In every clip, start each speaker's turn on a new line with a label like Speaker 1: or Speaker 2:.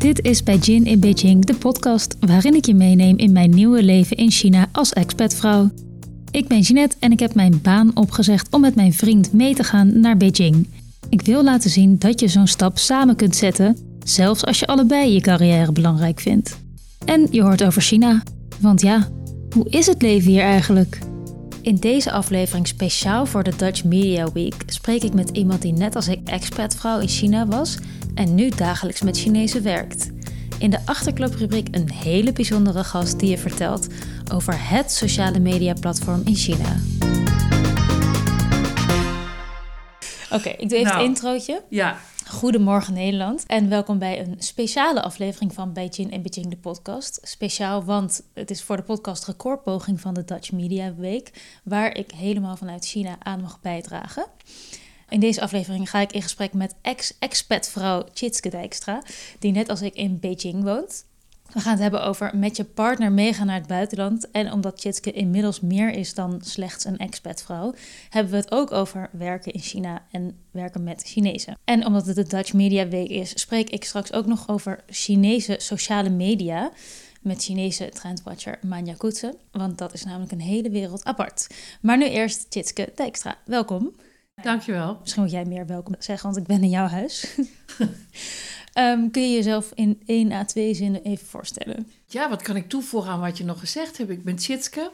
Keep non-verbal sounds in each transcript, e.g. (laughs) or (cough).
Speaker 1: Dit is bij Jin in Beijing, de podcast waarin ik je meeneem in mijn nieuwe leven in China als expatvrouw. Ik ben Jeanette en ik heb mijn baan opgezegd om met mijn vriend mee te gaan naar Beijing. Ik wil laten zien dat je zo'n stap samen kunt zetten, zelfs als je allebei je carrière belangrijk vindt. En je hoort over China. Want ja, hoe is het leven hier eigenlijk? In deze aflevering speciaal voor de Dutch Media Week spreek ik met iemand die net als ik expatvrouw in China was en nu dagelijks met Chinezen werkt. In de Achterklaprubriek een hele bijzondere gast die je vertelt over het sociale mediaplatform in China. Oké, ik doe even het
Speaker 2: Nou.
Speaker 1: introotje.
Speaker 2: Ja,
Speaker 1: Goedemorgen Nederland en welkom bij een speciale aflevering van Beijing en Beijing de podcast. Speciaal, want het is voor de podcast recordpoging van de Dutch Media Week, waar ik helemaal vanuit China aan mag bijdragen. In deze aflevering ga ik in gesprek met ex-expatvrouw Tjitske Dijkstra, die net als ik in Beijing woont. We gaan het hebben over met je partner meegaan naar het buitenland. En omdat Tjitske inmiddels meer is dan slechts een expatvrouw, hebben we het ook over werken in China en werken met Chinezen. En omdat het de Dutch Media Week is, spreek ik straks ook nog over Chinese sociale media met Chinese trendwatcher Manja Koetsen. Want dat is namelijk een hele wereld apart. Maar nu eerst Tjitske Dijkstra. Welkom.
Speaker 2: dankjewel.
Speaker 1: Misschien moet jij meer welkom zeggen, want ik ben in jouw huis. (laughs) Ehm, kun je jezelf in één à twee zinnen even voorstellen?
Speaker 2: Ja, wat kan ik toevoegen aan wat je nog gezegd hebt? Ik ben Tjitske.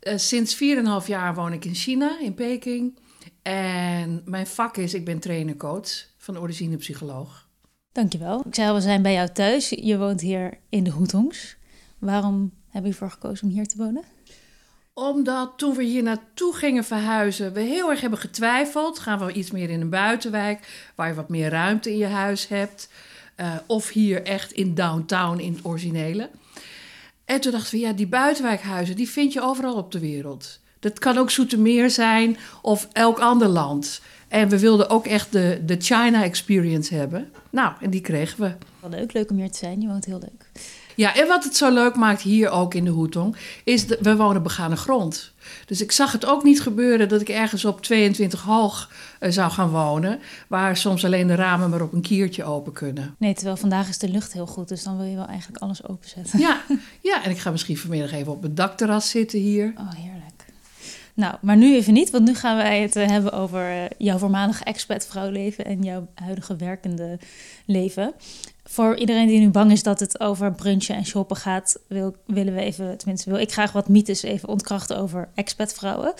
Speaker 2: Eh, sinds 4,5 jaar woon ik in China, in Peking. En mijn vak is, ik ben trainer-coach van origine psycholoog.
Speaker 1: Dankjewel. Ik zei al, we zijn bij jou thuis. Je woont hier in de Hoetongs. Waarom heb je ervoor gekozen om hier te wonen?
Speaker 2: Omdat toen we hier naartoe gingen verhuizen, we heel erg hebben getwijfeld. Gaan we iets meer in een buitenwijk, waar je wat meer ruimte in je huis hebt. eh, of hier echt in downtown, in het originele. En toen dachten we, ja, die buitenwijkhuizen, die vind je overal op de wereld. Dat kan ook Zoetermeer zijn of elk ander land. En we wilden ook echt de, de China experience hebben. Nou, en die kregen we.
Speaker 1: Wel leuk, leuk om hier te zijn. Je woont heel leuk.
Speaker 2: Ja, en wat het zo leuk maakt hier ook in de Hoetong, is dat we wonen begane grond. Dus ik zag het ook niet gebeuren dat ik ergens op 22 hoog eh, zou gaan wonen, waar soms alleen de ramen maar op een kiertje open kunnen.
Speaker 1: Nee, terwijl vandaag is de lucht heel goed, dus dan wil je wel eigenlijk alles openzetten.
Speaker 2: Ja, ja, en ik ga misschien vanmiddag even op het dakterras zitten hier.
Speaker 1: Oh, heerlijk. Nou, maar nu even niet, want nu gaan wij het eh, hebben over eh, jouw voormalige expat-vrouwleven en jouw huidige werkende leven. Voor iedereen die nu bang is dat het over brunchen en shoppen gaat, wil, willen we even, tenminste wil ik graag wat mythes even ontkrachten over expatvrouwen.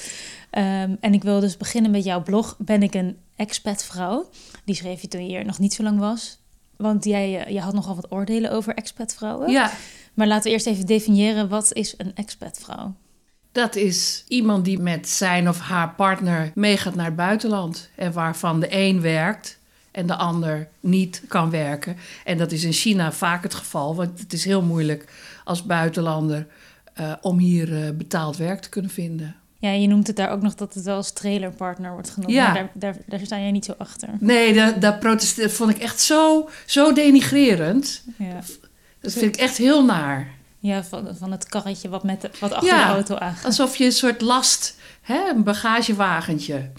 Speaker 1: Ehm, en ik wil dus beginnen met jouw blog, Ben ik een expatvrouw? Die schreef je toen je hier nog niet zo lang was. Want jij, eh, je had nogal wat oordelen over expatvrouwen.
Speaker 2: Ja,
Speaker 1: Maar laten we eerst even definiëren, wat is een expatvrouw?
Speaker 2: dat is iemand die met zijn of haar partner meegaat naar het buitenland en waarvan de een werkt en de ander niet kan werken. En dat is in China vaak het geval, want het is heel moeilijk als buitenlander eh, om hier eh, betaald werk te kunnen vinden.
Speaker 1: Ja, je noemt het daar ook nog dat het wel als trailerpartner wordt genoemd.
Speaker 2: Ja.
Speaker 1: Maar daar, daar, daar sta jij niet zo achter.
Speaker 2: Nee, dat, dat protesteer vond ik echt zo, zo denigrerend.
Speaker 1: Ja,
Speaker 2: Dat vind ik echt heel naar.
Speaker 1: ja van, van het karretje wat, met de, wat achter
Speaker 2: Ja.
Speaker 1: de auto aangaat.
Speaker 2: Alsof je een soort last, hè, een bagagewagentje,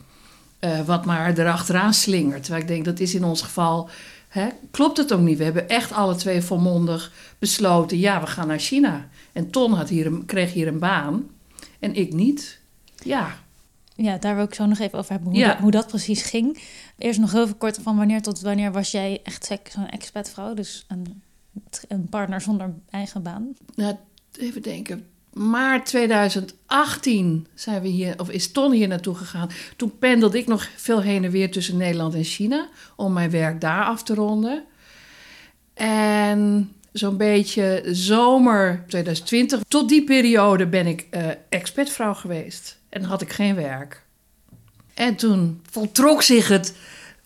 Speaker 2: eh, wat maar erachteraan slingert. Terwijl ik denk, dat is in ons geval, hè, klopt het ook niet. We hebben echt alle twee volmondig besloten, ja, we gaan naar China. En Ton had hier een, kreeg hier een baan en ik niet. Ja,
Speaker 1: Ja, daar wil ik zo nog even over hebben, hoe,
Speaker 2: Ja.
Speaker 1: dat, hoe dat precies ging. Eerst nog heel kort van wanneer tot wanneer was jij echt zo'n expatvrouw? Dus een, een partner zonder eigen baan.
Speaker 2: nou, even denken. Maart 2018 zijn we hier, of is Ton hier naartoe gegaan. Toen pendelde ik nog veel heen en weer tussen Nederland en China om mijn werk daar af te ronden. En zo'n beetje zomer 2020, tot die periode ben ik eh expatvrouw geweest. En had ik geen werk. En toen voltrok zich het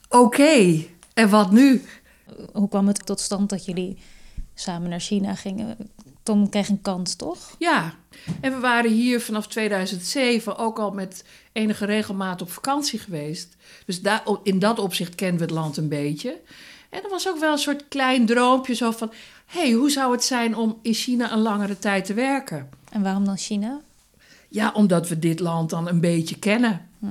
Speaker 2: oké. En wat nu?
Speaker 1: Hoe kwam het tot stand dat jullie samen naar China gingen? Tom kreeg een kans, toch?
Speaker 2: Ja, en we waren hier vanaf 2007 ook al met enige regelmaat op vakantie geweest. Dus daar, in dat opzicht kenden we het land een beetje. En er was ook wel een soort klein droompje zo van... hé, hey, hoe zou het zijn om in China een langere tijd te werken?
Speaker 1: En waarom dan China?
Speaker 2: Ja, omdat we dit land dan een beetje kennen. Hm.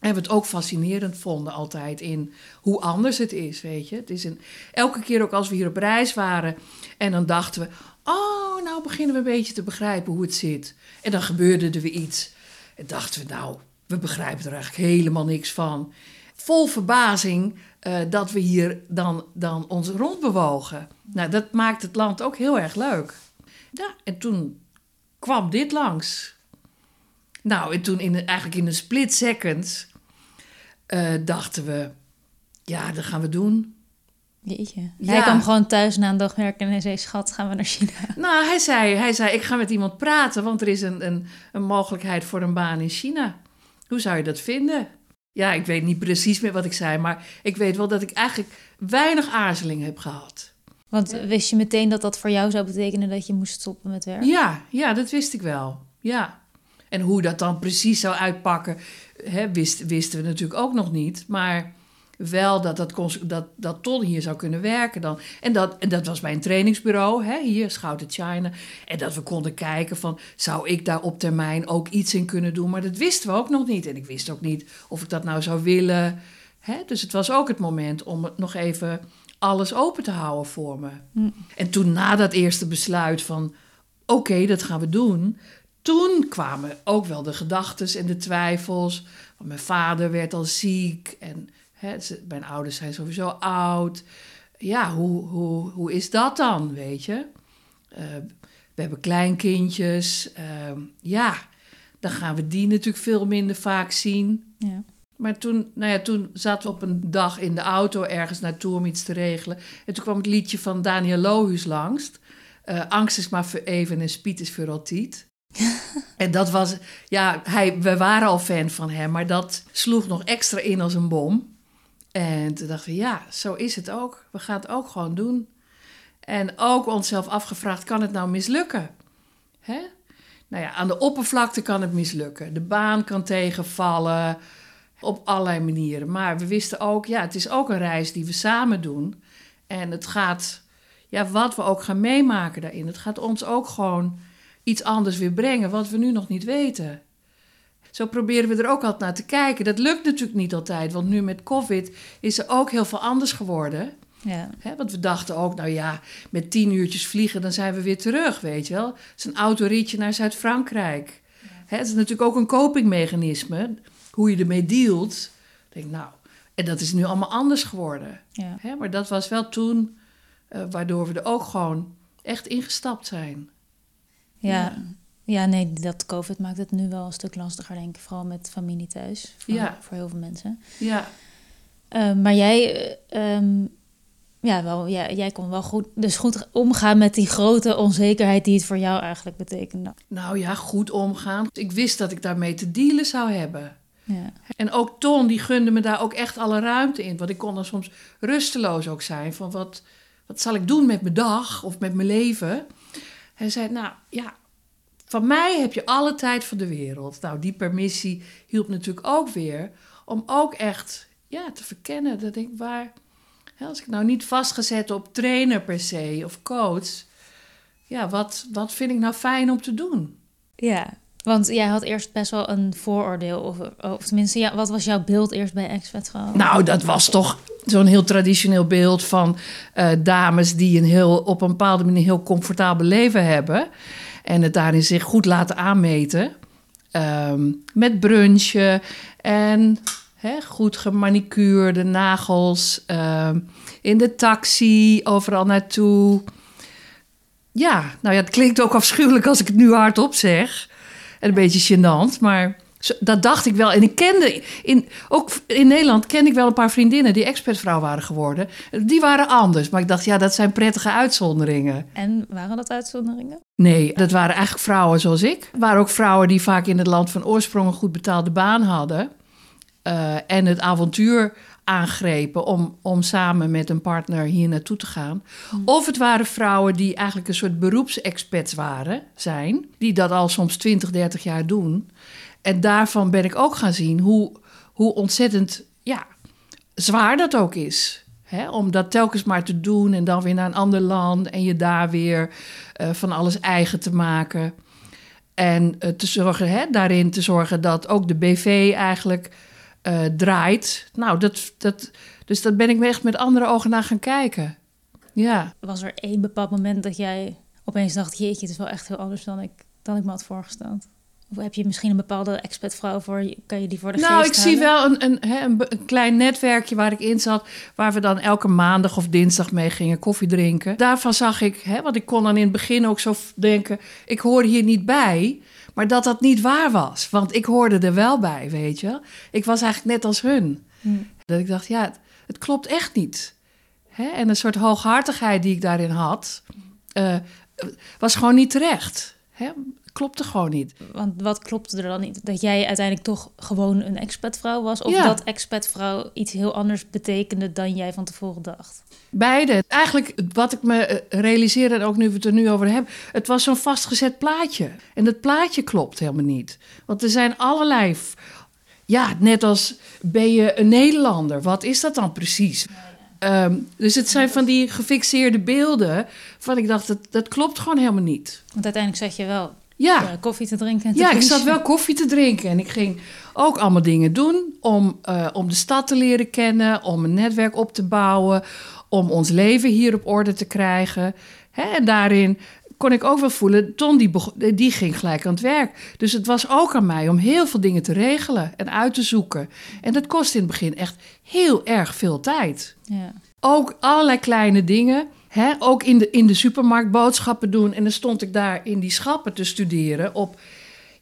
Speaker 2: En we het ook fascinerend vonden altijd in hoe anders het is, weet je. Het is een, elke keer ook als we hier op reis waren en dan dachten we... oh, nou beginnen we een beetje te begrijpen hoe het zit. En dan gebeurde er weer iets. En dachten we, nou, we begrijpen er eigenlijk helemaal niks van. Vol verbazing uh, dat we hier dan, dan ons rondbewogen. Nou, dat maakt het land ook heel erg leuk. Ja, en toen kwam dit langs. Nou, en toen in, eigenlijk in een split second uh, dachten we, ja, dat gaan we doen.
Speaker 1: Jeetje. Ja. Hij kwam gewoon thuis na een dag werken en hij zei, schat, gaan we naar China? (laughs)
Speaker 2: Nou, hij zei, hij zei ik ga met iemand praten, want er is een, een, een mogelijkheid voor een baan in China. Hoe zou je dat vinden? Ja, ik weet niet precies meer wat ik zei, maar ik weet wel dat ik eigenlijk weinig aarzeling heb gehad.
Speaker 1: Want wist je meteen dat dat voor jou zou betekenen dat je moest stoppen met werken?
Speaker 2: Ja, ja, dat wist ik wel. Ja. En hoe dat dan precies zou uitpakken, hè, wist, wisten we natuurlijk ook nog niet. Maar wel dat, dat, dat, dat Ton hier zou kunnen werken dan. En dat, en dat was bij een trainingsbureau, hè, hier, Schouten China. En dat we konden kijken van, zou ik daar op termijn ook iets in kunnen doen? Maar dat wisten we ook nog niet. En ik wist ook niet of ik dat nou zou willen. Hè? Dus het was ook het moment om het nog even alles open te houden voor me. Hm. En toen na dat eerste besluit van, oké, dat gaan we doen toen kwamen ook wel de gedachten en de twijfels. Want mijn vader werd al ziek en hè, mijn ouders zijn sowieso oud. Ja, hoe, hoe, hoe is dat dan, weet je? Uh, we hebben kleinkindjes. Uh, ja, dan gaan we die natuurlijk veel minder vaak zien. Ja. Maar toen, nou ja, toen zaten we op een dag in de auto ergens naartoe om iets te regelen. En toen kwam het liedje van Daniel Lohuus langs. Uh, Angst is maar voor even en spiet is voor altijd. (laughs) en dat was, ja, hij, we waren al fan van hem, maar dat sloeg nog extra in als een bom. En toen dachten we, ja, zo is het ook. We gaan het ook gewoon doen. En ook onszelf afgevraagd, kan het nou mislukken? Hè? Nou ja, aan de oppervlakte kan het mislukken. De baan kan tegenvallen, op allerlei manieren. Maar we wisten ook, ja, het is ook een reis die we samen doen. En het gaat, ja, wat we ook gaan meemaken daarin, het gaat ons ook gewoon iets anders weer brengen wat we nu nog niet weten. Zo proberen we er ook altijd naar te kijken. Dat lukt natuurlijk niet altijd, want nu met COVID is er ook heel veel anders geworden. Ja. want we dachten ook, nou ja, met tien uurtjes vliegen, dan zijn we weer terug, weet je wel. Het is een autoritje naar Zuid-Frankrijk. Ja. het is natuurlijk ook een copingmechanisme, hoe je ermee dealt. Ik denk, nou, en dat is nu allemaal anders geworden. Ja. maar dat was wel toen, uh, waardoor we er ook gewoon echt ingestapt zijn.
Speaker 1: Ja. Ja. nee, dat COVID maakt het nu wel een stuk lastiger, denk ik. Vooral met familie thuis. Voor, ja. voor heel veel mensen.
Speaker 2: Ja.
Speaker 1: Uh, maar jij, um, ja, wel, ja, jij kon wel goed, dus goed omgaan met die grote onzekerheid die het voor jou eigenlijk betekende.
Speaker 2: Nou ja, goed omgaan. Ik wist dat ik daarmee te dealen zou hebben. Ja. En ook Ton, die gunde me daar ook echt alle ruimte in. Want ik kon dan soms rusteloos ook zijn van wat, wat zal ik doen met mijn dag of met mijn leven. Hij zei, nou ja, van mij heb je alle tijd van de wereld. Nou, die permissie hielp natuurlijk ook weer om ook echt ja, te verkennen. Dat ik waar, als ik nou niet vastgezet op trainer per se of coach, ja, wat, wat vind ik nou fijn om te doen?
Speaker 1: Ja, want jij had eerst best wel een vooroordeel, of, of tenminste, ja, wat was jouw beeld eerst bij Expat
Speaker 2: Nou, dat was toch zo'n heel traditioneel beeld van uh, dames die een heel, op een bepaalde manier heel comfortabel leven hebben. En het daarin zich goed laten aanmeten. Um, met brunchen en goed gemanicuurde nagels. Um, in de taxi, overal naartoe. Ja, nou ja, het klinkt ook afschuwelijk als ik het nu hardop zeg. En een beetje gênant, maar dat dacht ik wel. En ik kende, in, ook in Nederland ken ik wel een paar vriendinnen die expertvrouw waren geworden. Die waren anders, maar ik dacht, ja, dat zijn prettige uitzonderingen.
Speaker 1: En waren dat uitzonderingen?
Speaker 2: Nee, dat waren eigenlijk vrouwen zoals ik. Er waren ook vrouwen die vaak in het land van oorsprong een goed betaalde baan hadden. eh, en het avontuur aangrepen om, om samen met een partner hier naartoe te gaan. Of het waren vrouwen die eigenlijk een soort beroepsexperts waren, zijn, die dat al soms 20, 30 jaar doen. En daarvan ben ik ook gaan zien hoe, hoe ontzettend ja, zwaar dat ook is. Hè? Om dat telkens maar te doen en dan weer naar een ander land en je daar weer eh, van alles eigen te maken. En eh, te zorgen, hè, daarin te zorgen dat ook de BV eigenlijk eh, draait. Nou, dat, dat, dus dat ben ik echt met andere ogen naar gaan kijken. Ja.
Speaker 1: Was er één bepaald moment dat jij opeens dacht... jeetje, het is wel echt heel anders dan ik, dan ik me had voorgesteld? Of heb je misschien een bepaalde expertvrouw voor? Kan je die voor de
Speaker 2: nou,
Speaker 1: geest
Speaker 2: ik zie wel een, een, hè, een, een klein netwerkje waar ik in zat... waar we dan elke maandag of dinsdag mee gingen koffie drinken. Daarvan zag ik, hè, want ik kon dan in het begin ook zo denken... ik hoor hier niet bij, maar dat dat niet waar was. Want ik hoorde er wel bij, weet je. Ik was eigenlijk net als hun.
Speaker 1: Hmm.
Speaker 2: Dat ik dacht, ja, het, het klopt echt niet. Hè? En een soort hooghartigheid die ik daarin had... eh, was gewoon niet terecht. Hè? Klopte gewoon niet.
Speaker 1: Want wat klopte er dan niet? Dat jij uiteindelijk toch gewoon een expatvrouw was? Of
Speaker 2: Ja.
Speaker 1: dat expatvrouw iets heel anders betekende dan jij van tevoren dacht?
Speaker 2: Beide. Eigenlijk wat ik me eh, realiseerde, en ook nu we het er nu over hebben... het was zo'n vastgezet plaatje. En dat plaatje klopt helemaal niet. Want er zijn allerlei... Ja, net als ben je een Nederlander? Wat is dat dan precies? Ehm, dus het zijn van die gefixeerde beelden... van ik dacht, dat, dat klopt gewoon helemaal niet.
Speaker 1: Want uiteindelijk zat je wel
Speaker 2: Ja,
Speaker 1: eh, koffie te drinken. En te
Speaker 2: ja, ik zat wel koffie te drinken en ik ging ook allemaal dingen doen om, eh, om de stad te leren kennen, om een netwerk op te bouwen, om ons leven hier op orde te krijgen. Hè, en daarin kon ik ook wel voelen, Ton die, bego- die ging gelijk aan het werk. Dus het was ook aan mij om heel veel dingen te regelen en uit te zoeken. En dat kost in het begin echt heel erg veel tijd.
Speaker 1: Ja.
Speaker 2: Ook allerlei kleine dingen. Hè? Ook in de, in de supermarkt boodschappen doen. En dan stond ik daar in die schappen te studeren op...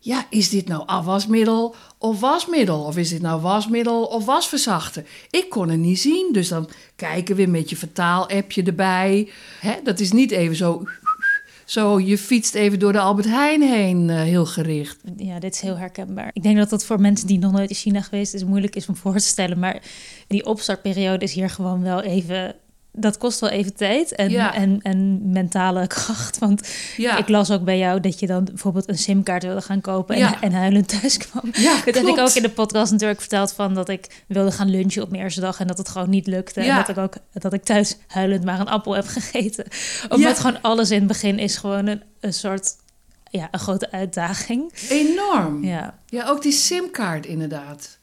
Speaker 2: Ja, is dit nou afwasmiddel of wasmiddel? Of is dit nou wasmiddel of wasverzachter? Ik kon het niet zien, dus dan kijken we met je vertaal-appje erbij. Hè? Dat is niet even zo... Zo, je fietst even door de Albert Heijn heen, eh, heel gericht.
Speaker 1: ja, dit is heel herkenbaar. Ik denk dat dat voor mensen die nog nooit in China geweest is moeilijk is om voor te stellen. Maar die opstartperiode is hier gewoon wel even... Dat kost wel even tijd en,
Speaker 2: Ja.
Speaker 1: en, en mentale (laughs) kracht. Want
Speaker 2: Ja,
Speaker 1: ik las ook bij jou dat je dan bijvoorbeeld een simkaart wilde gaan kopen en,
Speaker 2: Ja.
Speaker 1: en huilend thuis kwam.
Speaker 2: ja (laughs)
Speaker 1: Dat heb ik ook in de podcast natuurlijk verteld van dat ik wilde gaan lunchen op mijn eerste dag en dat het gewoon niet lukte. En dat ik ook dat ik thuis huilend maar een appel heb gegeten. Omdat gewoon alles in het begin is gewoon een, een soort ja, een grote uitdaging.
Speaker 2: Enorm.
Speaker 1: Ja.
Speaker 2: Ja, ook die simkaart inderdaad.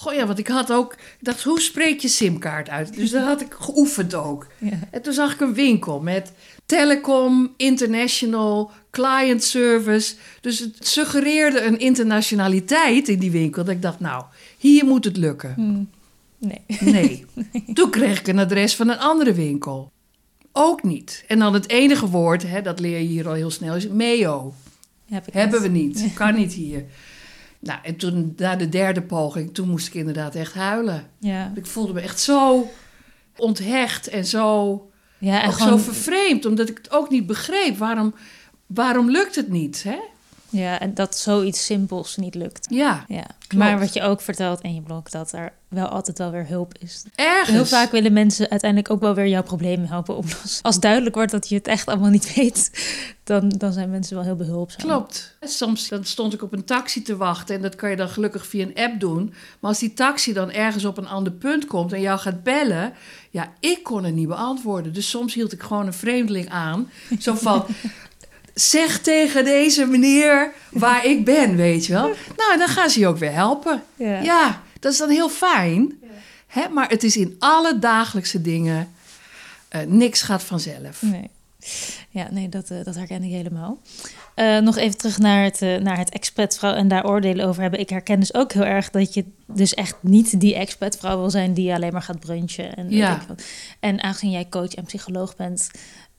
Speaker 2: Goh ja, want ik had ook... Ik dacht, hoe spreek je simkaart uit? Dus dat had ik geoefend ook.
Speaker 1: Ja.
Speaker 2: En toen zag ik een winkel met telecom, international, client service. Dus het suggereerde een internationaliteit in die winkel. Dat ik dacht, nou, hier moet het lukken.
Speaker 1: Hm. Nee. (laughs)
Speaker 2: Nee. Toen kreeg ik een adres van een andere winkel. Ook niet. En dan het enige woord, hè, dat leer je hier al heel snel, is meo.
Speaker 1: Heb ik
Speaker 2: Hebben we
Speaker 1: niet. (laughs)
Speaker 2: Kan niet hier. Nou, en toen, na de derde poging, toen moest ik inderdaad echt huilen.
Speaker 1: Ja.
Speaker 2: Ik voelde me echt zo onthecht en zo,
Speaker 1: Ja, en
Speaker 2: ook
Speaker 1: gewoon,
Speaker 2: zo vervreemd. Omdat ik het ook niet begreep. Waarom, waarom lukt het niet, hè?
Speaker 1: Ja, en dat zoiets simpels niet lukt.
Speaker 2: Ja,
Speaker 1: Ja.
Speaker 2: Klopt.
Speaker 1: Maar wat je ook vertelt in je blog, dat er wel altijd wel weer hulp is.
Speaker 2: ergens.
Speaker 1: Heel vaak willen mensen uiteindelijk ook wel weer jouw problemen helpen oplossen. Als duidelijk wordt dat je het echt allemaal niet weet, dan, dan zijn mensen wel heel behulpzaam.
Speaker 2: Klopt. Soms dan stond ik op een taxi te wachten en dat kan je dan gelukkig via een app doen. Maar als die taxi dan ergens op een ander punt komt en jou gaat bellen, ja, ik kon het niet beantwoorden. Dus soms hield ik gewoon een vreemdeling aan. Zo van, (laughs) zeg tegen deze meneer waar ik ben, weet je wel. (laughs) Nou, dan gaan ze je ook weer helpen.
Speaker 1: Ja.
Speaker 2: Ja, dat is dan heel fijn. Hè? Maar het is in alle dagelijkse dingen, eh, niks gaat vanzelf.
Speaker 1: Nee. Ja, nee, dat, eh, dat herken ik helemaal. Eh, nog even terug naar het, naar het expatvrouw en daar oordelen over hebben. Ik herken dus ook heel erg dat je dus echt niet die expatvrouw wil zijn die alleen maar gaat brunchen. En,
Speaker 2: Ja.
Speaker 1: en aangezien jij coach en psycholoog bent,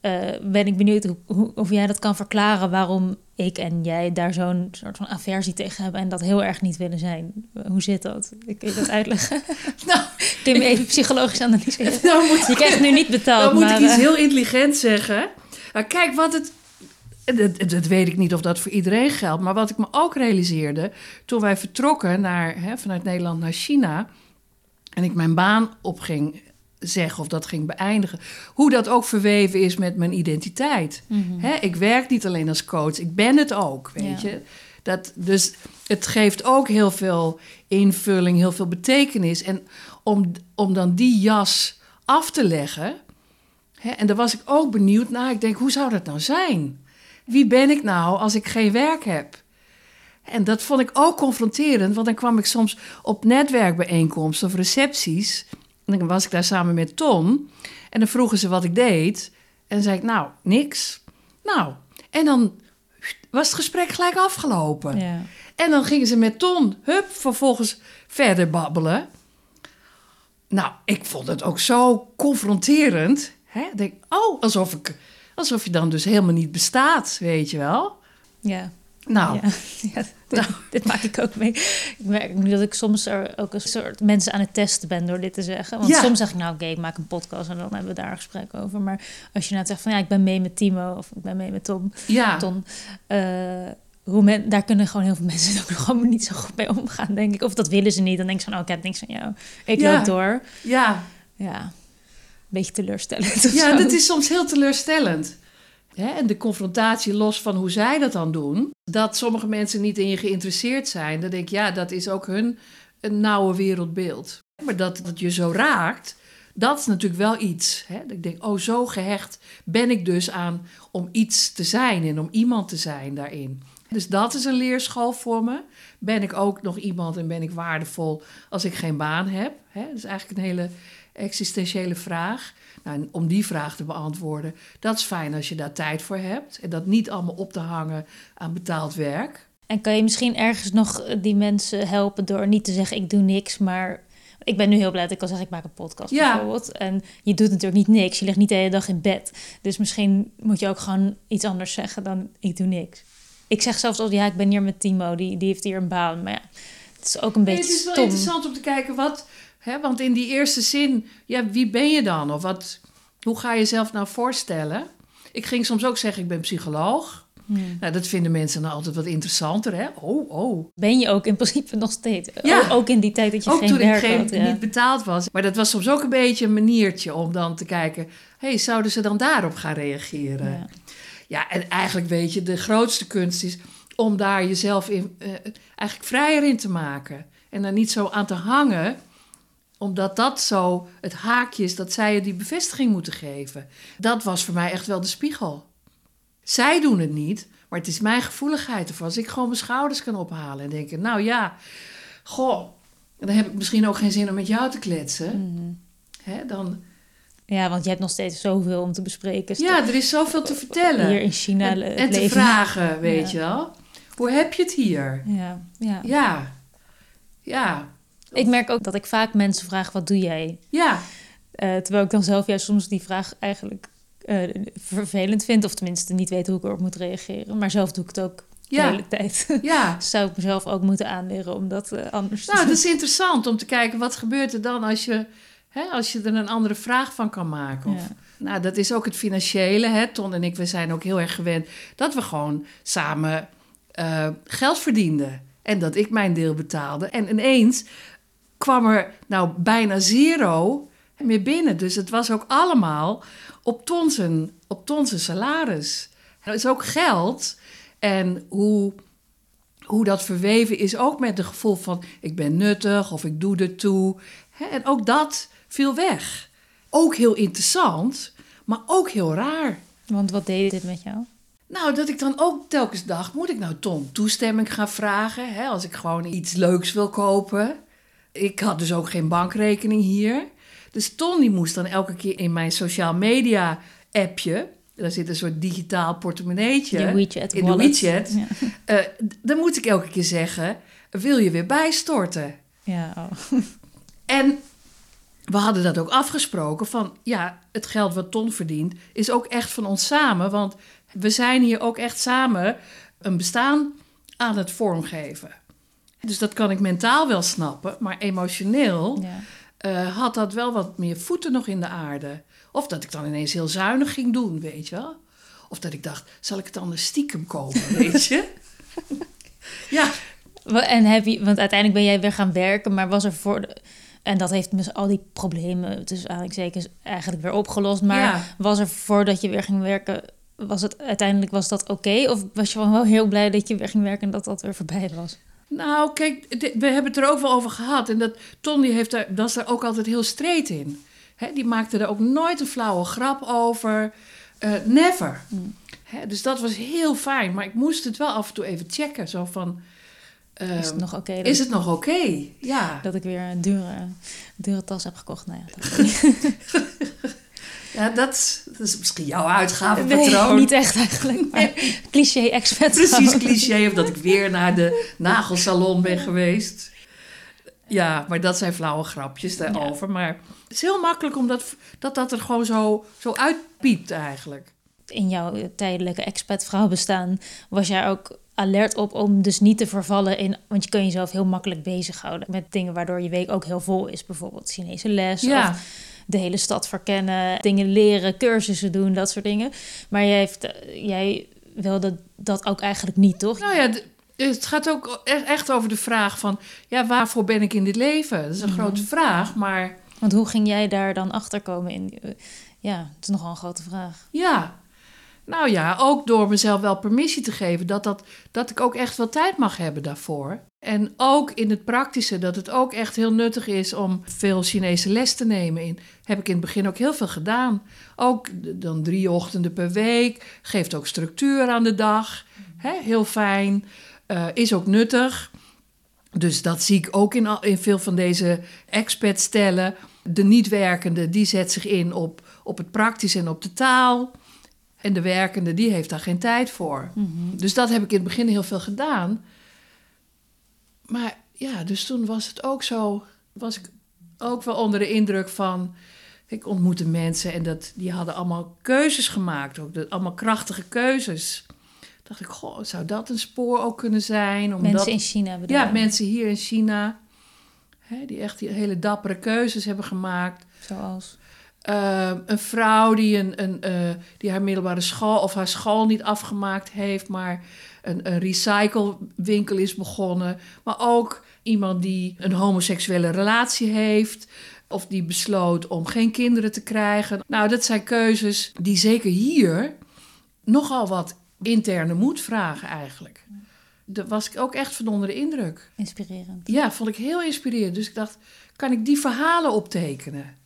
Speaker 1: eh, ben ik benieuwd hoe, of jij dat kan verklaren waarom ik en jij daar zo'n soort van aversie tegen hebben en dat heel erg niet willen zijn. Hoe zit dat? Kan je dat uitleggen. (laughs) (laughs)
Speaker 2: Nou,
Speaker 1: Kun je me even psychologisch analyseren? (laughs)
Speaker 2: nou moet
Speaker 1: Je krijgt nu niet betaald,
Speaker 2: Dan moet
Speaker 1: maar...
Speaker 2: ik iets
Speaker 1: eh,
Speaker 2: heel intelligent zeggen. Nou, kijk, wat het. Dat, dat weet ik niet of dat voor iedereen geldt. Maar wat ik me ook realiseerde toen wij vertrokken naar, hè, vanuit Nederland naar China. En ik mijn baan op ging zeggen of dat ging beëindigen. Hoe dat ook verweven is met mijn identiteit. Hè, ik werk niet alleen als coach, ik ben het ook, weet
Speaker 1: Ja.
Speaker 2: je. Dat, dus het geeft ook heel veel invulling, heel veel betekenis. En om, om dan die jas af te leggen... Hè, en daar was ik ook benieuwd naar. Ik denk, hoe zou dat nou zijn? Wie ben ik nou als ik geen werk heb? En dat vond ik ook confronterend, want dan kwam ik soms op netwerkbijeenkomsten of recepties. En dan was ik daar samen met Ton. En dan vroegen ze wat ik deed. En dan zei ik, nou, niks. Nou, en dan was het gesprek gelijk afgelopen.
Speaker 1: Ja.
Speaker 2: En dan gingen ze met Ton, hup, vervolgens verder babbelen. Nou, ik vond het ook zo confronterend. Hè? Ik Denk, oh, alsof, ik, alsof je dan dus helemaal niet bestaat, weet je wel.
Speaker 1: Ja.
Speaker 2: Nou,
Speaker 1: Ja, (laughs) ja dit, dit maak ik ook mee. Ik merk nu dat ik soms er ook een soort mensen aan het testen ben door dit te zeggen. Want
Speaker 2: Ja.
Speaker 1: soms zeg ik nou oké, ik maak een podcast en dan hebben we daar een gesprek over. Maar als je nou zegt van ja, ik ben mee met Timo of ik ben mee met Tom,
Speaker 2: ja.
Speaker 1: Ton. eh, hoe men, daar kunnen gewoon heel veel (laughs) mensen ook nog gewoon niet zo goed mee omgaan, denk ik. Of dat willen ze niet. Dan denk ze van, oh, ik heb niks aan jou. Ik
Speaker 2: Ja.
Speaker 1: loop door.
Speaker 2: Ja,
Speaker 1: Ja, een beetje teleurstellend.
Speaker 2: ja
Speaker 1: zo.
Speaker 2: dat is soms heel teleurstellend. Hè? En de confrontatie, los van hoe zij dat dan doen, dat sommige mensen niet in je geïnteresseerd zijn, dan denk ik, ja, dat is ook hun een nauwe wereldbeeld. Maar dat het je zo raakt, dat is natuurlijk wel iets. Hè? Ik denk, oh, zo gehecht ben ik dus aan om iets te zijn en om iemand te zijn daarin. Dus dat is een leerschool voor me. Ben ik ook nog iemand en ben ik waardevol als ik geen baan heb? Hè? Dat is eigenlijk een hele existentiële vraag. Nou, en om die vraag te beantwoorden, dat is fijn als je daar tijd voor hebt. En dat niet allemaal op te hangen aan betaald werk.
Speaker 1: En kan je misschien ergens nog eh, die mensen helpen door niet te zeggen ik doe niks, maar ik ben nu heel blij dat ik kan zeggen ik maak een podcast
Speaker 2: Ja.
Speaker 1: bijvoorbeeld. En je doet natuurlijk niet niks, je ligt niet de hele dag in bed. Dus misschien moet je ook gewoon iets anders zeggen dan ik doe niks. Ik zeg zelfs al ja ik ben hier met Timo, die, die heeft hier een baan. Maar ja, het is ook een
Speaker 2: Nee,
Speaker 1: beetje
Speaker 2: het is wel
Speaker 1: stom.
Speaker 2: interessant om te kijken wat. Hè, want in die eerste zin, ja, wie ben je dan? Of wat, hoe ga je jezelf nou voorstellen? Ik ging soms ook zeggen, ik ben psycholoog.
Speaker 1: Hmm.
Speaker 2: Nou, dat vinden mensen dan altijd wat interessanter, hè? Oh, oh.
Speaker 1: Ben je ook in principe nog steeds.
Speaker 2: Ja.
Speaker 1: Ook, ook in die tijd dat je
Speaker 2: Ook
Speaker 1: geen
Speaker 2: toen ik geen,
Speaker 1: had. Ja.
Speaker 2: niet betaald was. Maar dat was soms ook een beetje een maniertje om dan te kijken... hey, zouden ze dan daarop gaan reageren?
Speaker 1: Ja.
Speaker 2: Ja, en eigenlijk weet je, de grootste kunst is om daar jezelf in, eh, eigenlijk vrijer in te maken. En er niet zo aan te hangen, omdat dat zo het haakje is dat zij je die bevestiging moeten geven. Dat was voor mij echt wel de spiegel. Zij doen het niet, maar het is mijn gevoeligheid ervoor. Als ik gewoon mijn schouders kan ophalen en denken, nou ja, goh, dan heb ik misschien ook geen zin om met jou te kletsen.
Speaker 1: Mhm.
Speaker 2: Hè, dan,
Speaker 1: ja, want je hebt nog steeds zoveel om te bespreken.
Speaker 2: ja, er is zoveel te vertellen.
Speaker 1: Hier in China
Speaker 2: en, en te vragen, weet
Speaker 1: Ja.
Speaker 2: je wel. Hoe heb je het hier?
Speaker 1: Ja, ja.
Speaker 2: Ja, ja,
Speaker 1: Ik merk ook dat ik vaak mensen vraag, wat doe jij?
Speaker 2: ja,
Speaker 1: Eh, terwijl ik dan zelf juist soms die vraag eigenlijk eh, vervelend vind. Of tenminste niet weet hoe ik erop moet reageren. Maar zelf doe ik het ook de hele tijd. (laughs)
Speaker 2: ja.
Speaker 1: Zou ik mezelf ook moeten aanleren om dat eh, anders te
Speaker 2: Nou,
Speaker 1: doen.
Speaker 2: dat is interessant om te kijken wat gebeurt er dan als je, hè, als je er een andere vraag van kan maken. Of,
Speaker 1: Ja.
Speaker 2: Nou, dat is ook het financiële. Hè. Ton en ik, we zijn ook heel erg gewend dat we gewoon samen geld verdienden. En dat ik mijn deel betaalde. En ineens kwam er nou bijna zero meer binnen. Dus het was ook allemaal op Tonsen, op Tonsen salaris. Dat is ook geld. En hoe, hoe dat verweven is ook met het gevoel van... ik ben nuttig of ik doe ertoe. Hè, En ook dat viel weg. Ook heel interessant, maar ook heel raar.
Speaker 1: Want wat deed dit met jou?
Speaker 2: Nou, dat ik dan ook telkens dacht, moet ik nou Tom toestemming gaan vragen? Hè, als ik gewoon iets leuks wil kopen. Ik had dus ook geen bankrekening hier. Dus Ton die moest dan elke keer in mijn social media appje... daar zit een soort digitaal portemonneetje...
Speaker 1: WeChat
Speaker 2: in de
Speaker 1: wallet.
Speaker 2: WeChat.
Speaker 1: Ja,
Speaker 2: Eh, dan moet ik elke keer zeggen, wil je weer bijstorten?
Speaker 1: ja oh.
Speaker 2: En we hadden dat ook afgesproken van, ja, het geld wat Ton verdient is ook echt van ons samen. Want we zijn hier ook echt samen een bestaan aan het vormgeven. Dus dat kan ik mentaal wel snappen, maar emotioneel
Speaker 1: ja.
Speaker 2: eh, had dat wel wat meer voeten nog in de aarde. Of dat ik dan ineens heel zuinig ging doen, weet je wel. Of dat ik dacht, zal ik het anders stiekem kopen, (laughs) weet je? ja,
Speaker 1: En heb je, want uiteindelijk ben jij weer gaan werken, maar was er voor. de- en dat heeft dus al die problemen, dus eigenlijk zeker eigenlijk weer opgelost. Maar
Speaker 2: Ja.
Speaker 1: was er voordat je weer ging werken, was het uiteindelijk was dat oké? Of was je wel heel blij dat je weer ging werken en dat dat weer voorbij was?
Speaker 2: Nou, kijk, we hebben het er ook wel over gehad. En dat Ton die heeft daar, was er ook altijd heel streed in. Die maakte er ook nooit een flauwe grap over. Eh, never. Hè, dus dat was heel fijn. Maar ik moest het wel af en toe even checken. Zo van,
Speaker 1: Is het nog oké? dat-
Speaker 2: is het nog oké? Ja.
Speaker 1: Dat ik weer een dure, dure tas heb gekocht. Nou ja, (laughs)
Speaker 2: ja dat, dat is misschien jouw uitgavenpatroon.
Speaker 1: nee, niet echt eigenlijk. Maar cliché expert.
Speaker 2: Precies (laughs) cliché, of dat ik weer naar de nagelsalon ben geweest. Ja, maar dat zijn flauwe grapjes daarover. Maar het is heel makkelijk omdat dat, dat er gewoon zo, zo uitpiept eigenlijk.
Speaker 1: In jouw tijdelijke expatvrouw bestaan was jij ook alert op om dus niet te vervallen in... Want je kun jezelf heel makkelijk bezighouden met dingen waardoor je week ook heel vol is. Bijvoorbeeld Chinese les
Speaker 2: Ja.
Speaker 1: of de hele stad verkennen, dingen leren, cursussen doen, dat soort dingen. Maar jij, heeft, eh, jij wilde dat ook eigenlijk niet, toch?
Speaker 2: Nou ja, het gaat ook e- echt over de vraag van... ja, waarvoor ben ik in dit leven? Dat is een grote vraag, maar
Speaker 1: Want hoe ging jij daar dan achter komen? In, eh, ja, het is nogal een grote vraag.
Speaker 2: ja... Nou ja, ook door mezelf wel permissie te geven dat, dat, dat ik ook echt wel tijd mag hebben daarvoor. En ook in het praktische, dat het ook echt heel nuttig is om veel Chinese les te nemen. In, heb ik in het begin ook heel veel gedaan. Ook dan drie ochtenden per week, geeft ook structuur aan de dag. Heel fijn, eh, is ook nuttig. Dus dat zie ik ook in, in veel van deze expat-stellen. De niet-werkende, die zet zich in op, op het praktisch en op de taal. En de werkende, die heeft daar geen tijd voor. Dus dat heb ik in het begin heel veel gedaan. Maar ja, dus toen was het ook zo... was ik ook wel onder de indruk van... Ik ontmoette mensen en dat, die hadden allemaal keuzes gemaakt. Ook de, allemaal krachtige keuzes. dacht ik, goh, zou dat een spoor ook kunnen zijn? Omdat,
Speaker 1: Mensen in China bedoel
Speaker 2: Ja, mensen hier in China... Hè, die echt die hele dappere keuzes hebben gemaakt.
Speaker 1: Zoals?
Speaker 2: Uh, een vrouw die, een, een, uh, die haar middelbare school of haar school niet afgemaakt heeft, maar een, een recyclewinkel is begonnen. Maar ook iemand die een homoseksuele relatie heeft. Of die besloot om geen kinderen te krijgen. Nou, dat zijn keuzes die zeker hier nogal wat interne moed vragen eigenlijk. Daar was ik ook echt van onder de indruk.
Speaker 1: Inspirerend.
Speaker 2: Ja, vond ik heel inspirerend. Dus ik dacht, kan ik die verhalen optekenen?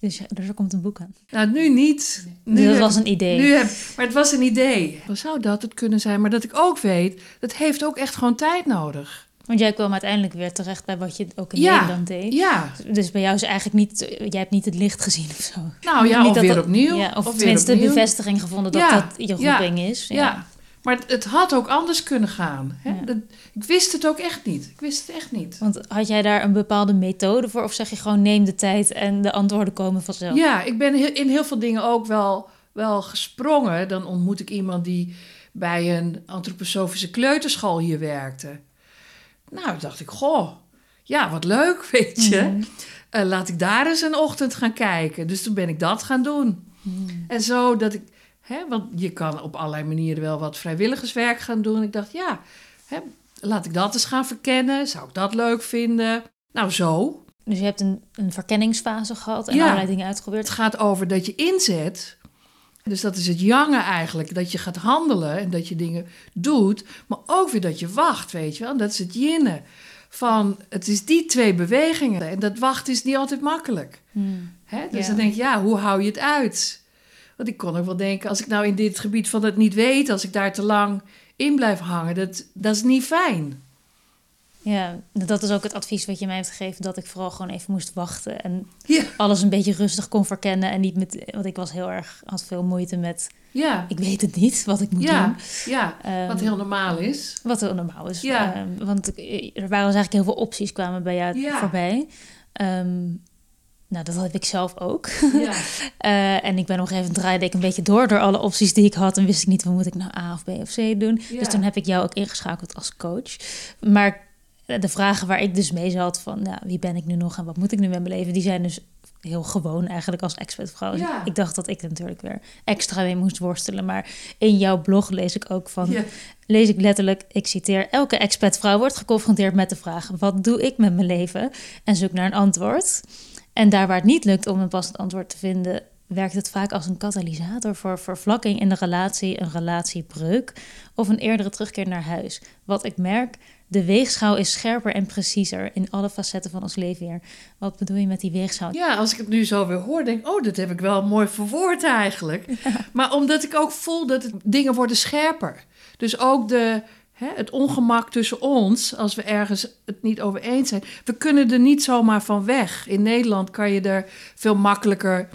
Speaker 1: Dus, dus er komt een boek aan.
Speaker 2: Nou, nu niet. Nu
Speaker 1: dat
Speaker 2: heb-
Speaker 1: was een idee.
Speaker 2: Nu heb, maar het was een idee. Dan zou dat het kunnen zijn. Maar dat ik ook weet, dat heeft ook echt gewoon tijd nodig.
Speaker 1: Want jij kwam uiteindelijk weer terecht bij wat je ook in
Speaker 2: Ja,
Speaker 1: Nederland deed.
Speaker 2: Ja,
Speaker 1: Dus bij jou is eigenlijk niet... Jij hebt niet het licht gezien of zo.
Speaker 2: nou ja,
Speaker 1: Niet
Speaker 2: of
Speaker 1: dat
Speaker 2: weer
Speaker 1: dat-
Speaker 2: opnieuw.
Speaker 1: Ja, of tenminste de bevestiging gevonden dat
Speaker 2: Ja,
Speaker 1: dat je roeping is.
Speaker 2: Ja. Maar het, het had ook anders kunnen gaan. Hè?
Speaker 1: Ja.
Speaker 2: Dat, ik wist het ook echt niet. Ik wist het echt niet.
Speaker 1: Want had jij daar een bepaalde methode voor? Of zeg je gewoon neem de tijd en de antwoorden komen vanzelf?
Speaker 2: Ja, ik ben in heel veel dingen ook wel, wel gesprongen. Dan ontmoet ik iemand die bij een antroposofische kleuterschool hier werkte. Nou, dacht ik, goh, ja, wat leuk, (laughs) weet je.
Speaker 1: Mhm.
Speaker 2: Eh, laat ik daar eens een ochtend gaan kijken. Dus toen ben ik dat gaan doen. En zo dat ik, hè, want je kan op allerlei manieren wel wat vrijwilligerswerk gaan doen. Ik dacht, ja, hè, laat ik dat eens gaan verkennen. Zou ik dat leuk vinden? Nou, zo.
Speaker 1: Dus je hebt een, een verkenningsfase gehad en
Speaker 2: Ja.
Speaker 1: allerlei dingen
Speaker 2: Het
Speaker 1: uitgeprobeerd.
Speaker 2: gaat over dat je inzet. Dus dat is het jange eigenlijk. Dat je gaat handelen en dat je dingen doet. Maar ook weer dat je wacht, weet je wel. En dat is het jinnen. Van, het is die twee bewegingen. En dat wachten is niet altijd makkelijk.
Speaker 1: Hmm.
Speaker 2: Hè? Dus
Speaker 1: Ja.
Speaker 2: dan denk je, ja, hoe hou je het uit? Want ik kon ook wel denken, als ik nou in dit gebied van het niet weet... als ik daar te lang in blijf hangen, dat, dat is niet fijn.
Speaker 1: Ja, dat is ook het advies wat je mij heeft gegeven. Dat ik vooral gewoon even moest wachten. En
Speaker 2: Ja,
Speaker 1: alles een beetje rustig kon verkennen. En niet met... Want ik was heel erg... Had veel moeite met...
Speaker 2: ja,
Speaker 1: Ik weet het niet wat ik moet
Speaker 2: ja,
Speaker 1: doen.
Speaker 2: ja.
Speaker 1: Ehm,
Speaker 2: Wat heel normaal is.
Speaker 1: Wat heel normaal is.
Speaker 2: Ja.
Speaker 1: Ehm, want er waren dus eigenlijk heel veel opties kwamen bij jou voorbij. Ehm, nou, dat had ik zelf ook.
Speaker 2: Ja, (laughs)
Speaker 1: Eh, en ik ben op een gegeven moment draaide ik een beetje door door alle opties die ik had. En wist ik niet, wat moet ik nou A of B of C doen.
Speaker 2: Ja.
Speaker 1: Dus toen heb ik jou ook ingeschakeld als coach. Maar de vragen waar ik dus mee zat van nou, wie ben ik nu nog en wat moet ik nu met mijn leven, die zijn dus heel gewoon eigenlijk als expertvrouw.
Speaker 2: Ja.
Speaker 1: Ik dacht dat ik er natuurlijk weer extra mee moest worstelen. Maar in jouw blog lees ik ook van,
Speaker 2: Ja.
Speaker 1: lees ik letterlijk, ik citeer, elke expatvrouw wordt geconfronteerd met de vraag, wat doe ik met mijn leven? En zoek naar een antwoord. En daar waar het niet lukt om een passend antwoord te vinden, werkt het vaak als een katalysator voor vervlakking in de relatie, een relatiebreuk of een eerdere terugkeer naar huis. Wat ik merk, de weegschaal is scherper en preciezer in alle facetten van ons leven hier. Wat bedoel je met die weegschaal?
Speaker 2: Ja, als ik het nu zo weer hoor, denk ik, oh, dat heb ik wel mooi verwoord eigenlijk. Maar omdat ik ook voel dat het, dingen worden scherper. Dus ook de, hè, het ongemak tussen ons, als we ergens het niet over eens zijn. We kunnen er niet zomaar van weg. In Nederland kan je er veel makkelijker...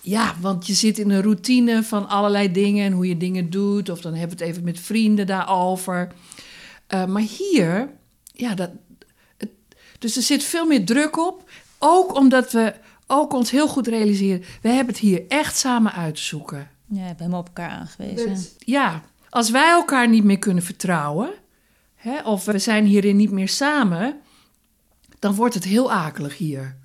Speaker 2: Ja, want je zit in een routine van allerlei dingen en hoe je dingen doet. Of dan hebben we het even met vrienden daarover. Eh, maar hier, ja, dat, het, dus er zit veel meer druk op. Ook omdat we ook ons heel goed realiseren. We hebben het hier echt samen uit te zoeken.
Speaker 1: Ja, we hebben hem op elkaar aangewezen.
Speaker 2: Ja, als wij elkaar niet meer kunnen vertrouwen, hè, of we zijn hierin niet meer samen, dan wordt het heel akelig hier.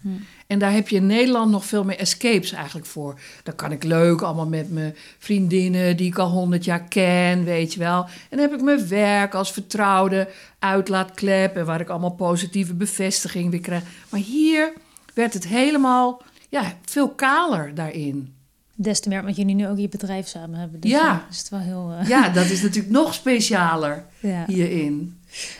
Speaker 2: En daar heb je in Nederland nog veel meer escapes eigenlijk voor. Dan kan ik leuk allemaal met mijn vriendinnen die ik al honderd jaar ken, weet je wel. En dan heb ik mijn werk als vertrouwde uitlaatklep en waar ik allemaal positieve bevestiging weer krijg. Maar hier werd het helemaal ja, veel kaler daarin.
Speaker 1: Des te meer omdat jullie nu ook je bedrijf samen hebben. Dus
Speaker 2: Ja.
Speaker 1: is het wel heel... eh,
Speaker 2: Ja, dat is natuurlijk nog specialer (laughs)
Speaker 1: ja.
Speaker 2: hierin.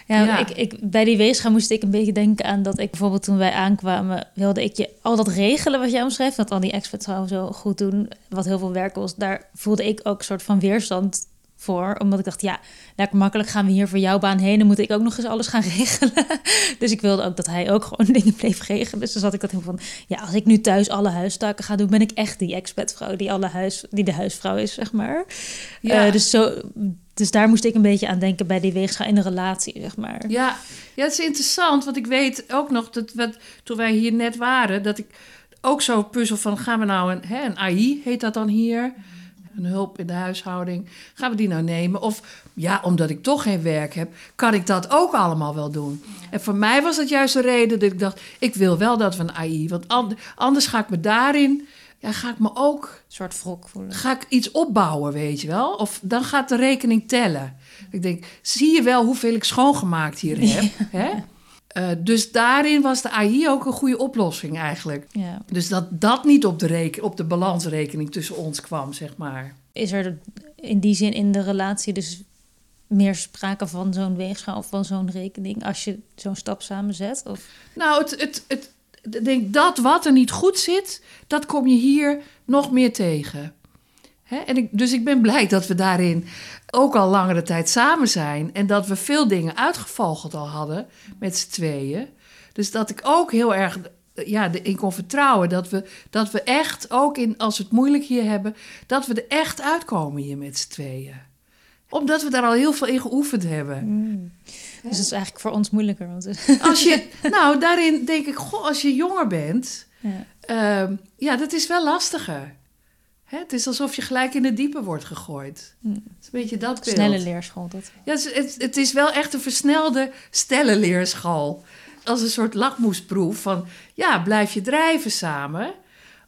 Speaker 1: Ja,
Speaker 2: Ja.
Speaker 1: Ik, ik, bij die weegschaal moest ik een beetje denken aan dat ik bijvoorbeeld toen wij aankwamen, wilde ik je al dat regelen wat jij omschreef, dat al die experts zo goed doen, wat heel veel werk was, daar voelde ik ook een soort van weerstand voor, omdat ik dacht, ja, lekker makkelijk gaan we hier voor jouw baan heen, dan moet ik ook nog eens alles gaan (laughs) regelen. dus ik wilde ook dat hij ook gewoon (laughs) dingen bleef regelen. Dus dan zat ik dat heel van, ja, als ik nu thuis alle huistaken ga doen, ben ik echt die expertvrouw die alle huis, die de huisvrouw is, zeg maar.
Speaker 2: Ja.
Speaker 1: Eh, dus zo, dus daar moest ik een beetje aan denken bij die weegschaal in de relatie, zeg maar.
Speaker 2: Ja, ja, het is interessant, want ik weet ook nog dat wat, toen wij hier net waren, dat ik ook zo puzzel van gaan we nou een, hè, een AI, heet dat dan hier, een hulp in de huishouding, gaan we die nou nemen? Of ja, omdat ik toch geen werk heb, kan ik dat ook allemaal wel doen? En voor mij was dat juist de reden dat ik dacht, ik wil wel dat een AI, want an- anders ga ik me daarin, ja, ga ik me ook
Speaker 1: Een soort wrok voelen.
Speaker 2: ga ik iets opbouwen, weet je wel? Of dan gaat de rekening tellen. Ik denk, zie je wel hoeveel ik schoongemaakt hier heb? Hè? Eh, dus daarin was de AI ook een goede oplossing eigenlijk.
Speaker 1: Ja.
Speaker 2: Dus dat dat niet op de, reken, op de balansrekening tussen ons kwam, zeg maar.
Speaker 1: Is er in die zin in de relatie dus meer sprake van zo'n weegschaal of van zo'n rekening als je zo'n stap samenzet? Of
Speaker 2: Nou, het, het, het, denk dat wat er niet goed zit, dat kom je hier nog meer tegen. En ik, dus ik ben blij dat we daarin ook al langere tijd samen zijn. En dat we veel dingen uitgevogeld al hadden met z'n tweeën. Dus dat ik ook heel erg ja, in kon vertrouwen dat we, dat we echt, ook in, als we het moeilijk hier hebben, dat we er echt uitkomen hier met z'n tweeën. Omdat we daar al heel veel in geoefend hebben.
Speaker 1: dus dat is eigenlijk voor ons moeilijker. Want
Speaker 2: Als je, nou, daarin denk ik, goh, als je jonger bent,
Speaker 1: ja.
Speaker 2: Ehm, ja, dat is wel lastiger. Hè, het is alsof je gelijk in het diepe wordt gegooid.
Speaker 1: Hm.
Speaker 2: Het is een beetje dat beeld.
Speaker 1: snelle leerschool. Dat.
Speaker 2: Ja, het, is- het, het is wel echt een versnelde stellenleerschool. Als een soort lakmoesproef van... ja, blijf je drijven samen...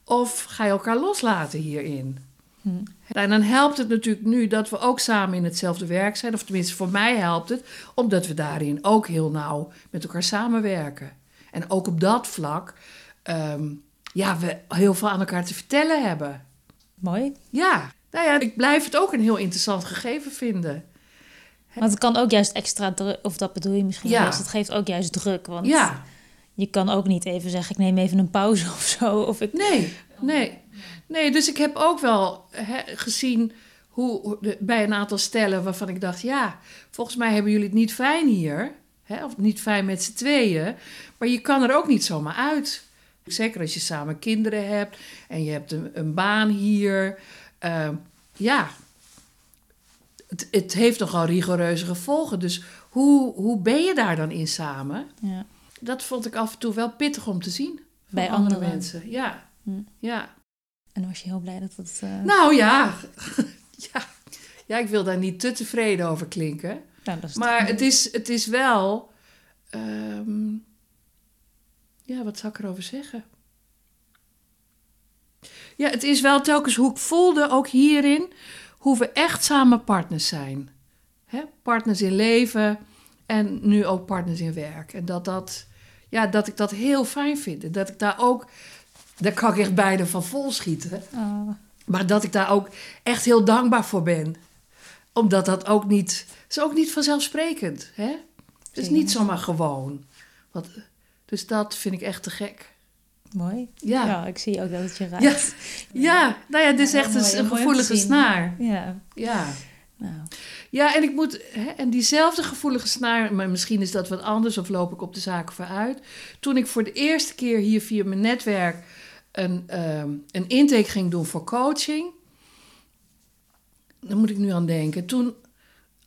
Speaker 2: of ga je elkaar loslaten hierin?
Speaker 1: Hm.
Speaker 2: En dan helpt het natuurlijk nu dat we ook samen in hetzelfde werk zijn. Of tenminste, voor mij helpt het. Omdat we daarin ook heel nauw met elkaar samenwerken. En ook op dat vlak... ehm, ja, we heel veel aan elkaar te vertellen hebben.
Speaker 1: Mooi.
Speaker 2: Ja, nou ja, ik blijf het ook een heel interessant gegeven vinden.
Speaker 1: Want het kan ook juist extra druk, of dat bedoel je misschien
Speaker 2: Ja.
Speaker 1: juist. Het geeft ook juist druk. Want
Speaker 2: Ja,
Speaker 1: je kan ook niet even zeggen, ik neem even een pauze (laughs) of zo. Of ik,
Speaker 2: nee, nee. Nee, dus ik heb ook wel gezien hoe, bij een aantal stellen waarvan ik dacht... ja, volgens mij hebben jullie het niet fijn hier. Hè, of niet fijn met z'n tweeën. Maar je kan er ook niet zomaar uit. Zeker als je samen kinderen hebt en je hebt een, een baan hier. Ehm, ja, het, het heeft nogal rigoureuze gevolgen. Dus hoe, hoe ben je daar dan in samen?
Speaker 1: ja.
Speaker 2: Dat vond ik af en toe wel pittig om te zien.
Speaker 1: Bij
Speaker 2: andere mensen. Ja.
Speaker 1: Hm.
Speaker 2: ja.
Speaker 1: En was je heel blij dat het... eh,
Speaker 2: Nou ja. (laughs) ja. Ja, ik wil daar niet te tevreden over klinken.
Speaker 1: nou,
Speaker 2: Maar het is, het is wel. ehm, ja, wat zou ik erover zeggen? Ja, het is wel telkens hoe ik voelde, ook hierin, hoe we echt samen partners zijn. Hè? Partners in leven en nu ook partners in werk. En dat, dat, ja, dat ik dat heel fijn vind. En dat ik daar ook, daar kan ik echt bijna van vol schieten.
Speaker 1: Oh,
Speaker 2: Maar dat ik daar ook echt heel dankbaar voor ben. Omdat dat ook niet, is ook niet vanzelfsprekend. Hè? Het is niet zomaar gewoon. Want, dus dat vind ik echt te gek.
Speaker 1: mooi.
Speaker 2: Ja.
Speaker 1: Ja, ik zie ook dat het je raakt.
Speaker 2: Ja, ja nou ja, dit is echt
Speaker 1: mooi,
Speaker 2: een, gevoelige snaar.
Speaker 1: Ja.
Speaker 2: Ja.
Speaker 1: Nou,
Speaker 2: Ja, en ik moet, hè, en diezelfde gevoelige snaar, maar misschien is dat wat anders of loop ik op de zaken vooruit. Toen ik voor de eerste keer hier via mijn netwerk een, ehm, een intake ging doen voor coaching, daar moet ik nu aan denken. Toen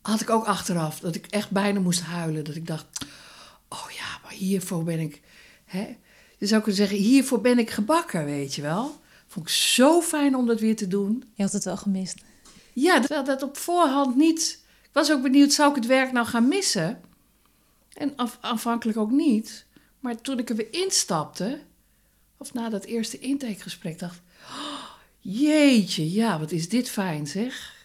Speaker 2: had ik ook achteraf dat ik echt bijna moest huilen. Dat ik dacht, hiervoor ben ik, hè, je zou kunnen zeggen, hiervoor ben ik gebakken, weet je wel. Vond ik zo fijn om dat weer te doen.
Speaker 1: je had het wel gemist.
Speaker 2: Ja, terwijl dat op voorhand niet. Ik was ook benieuwd, zou ik het werk nou gaan missen? En af, aanvankelijk ook niet. Maar toen ik er weer instapte, of na dat eerste intakegesprek, dacht ik: oh, jeetje, ja, wat is dit fijn zeg.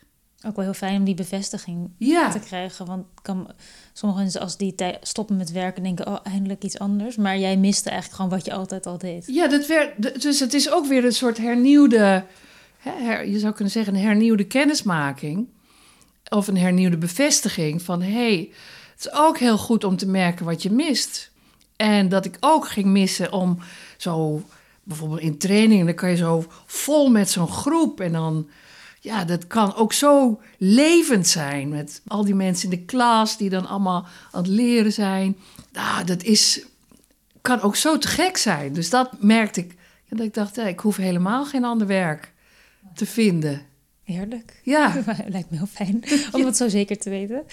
Speaker 1: Ook wel heel fijn om die bevestiging
Speaker 2: Ja,
Speaker 1: te krijgen. Want kan, sommige mensen als die tij- stoppen met werken denken... oh, eindelijk iets anders. Maar jij miste eigenlijk gewoon wat je altijd al deed.
Speaker 2: ja dat werd, dus het is ook weer een soort hernieuwde, hè, her- je zou kunnen zeggen, een hernieuwde kennismaking. Of een hernieuwde bevestiging van hé, hey, het is ook heel goed om te merken wat je mist. En dat ik ook ging missen om zo, bijvoorbeeld in trainingen, dan kan je zo vol met zo'n groep. En dan, ja, dat kan ook zo levend zijn. Met al die mensen in de klas die dan allemaal aan het leren zijn. Nou, dat is, kan ook zo te gek zijn. Dus dat merkte ik. Ja, dat ik dacht, ja, ik hoef helemaal geen ander werk te vinden.
Speaker 1: Heerlijk.
Speaker 2: Ja, (laughs)
Speaker 1: Lijkt me heel fijn (laughs) om het zo zeker te weten.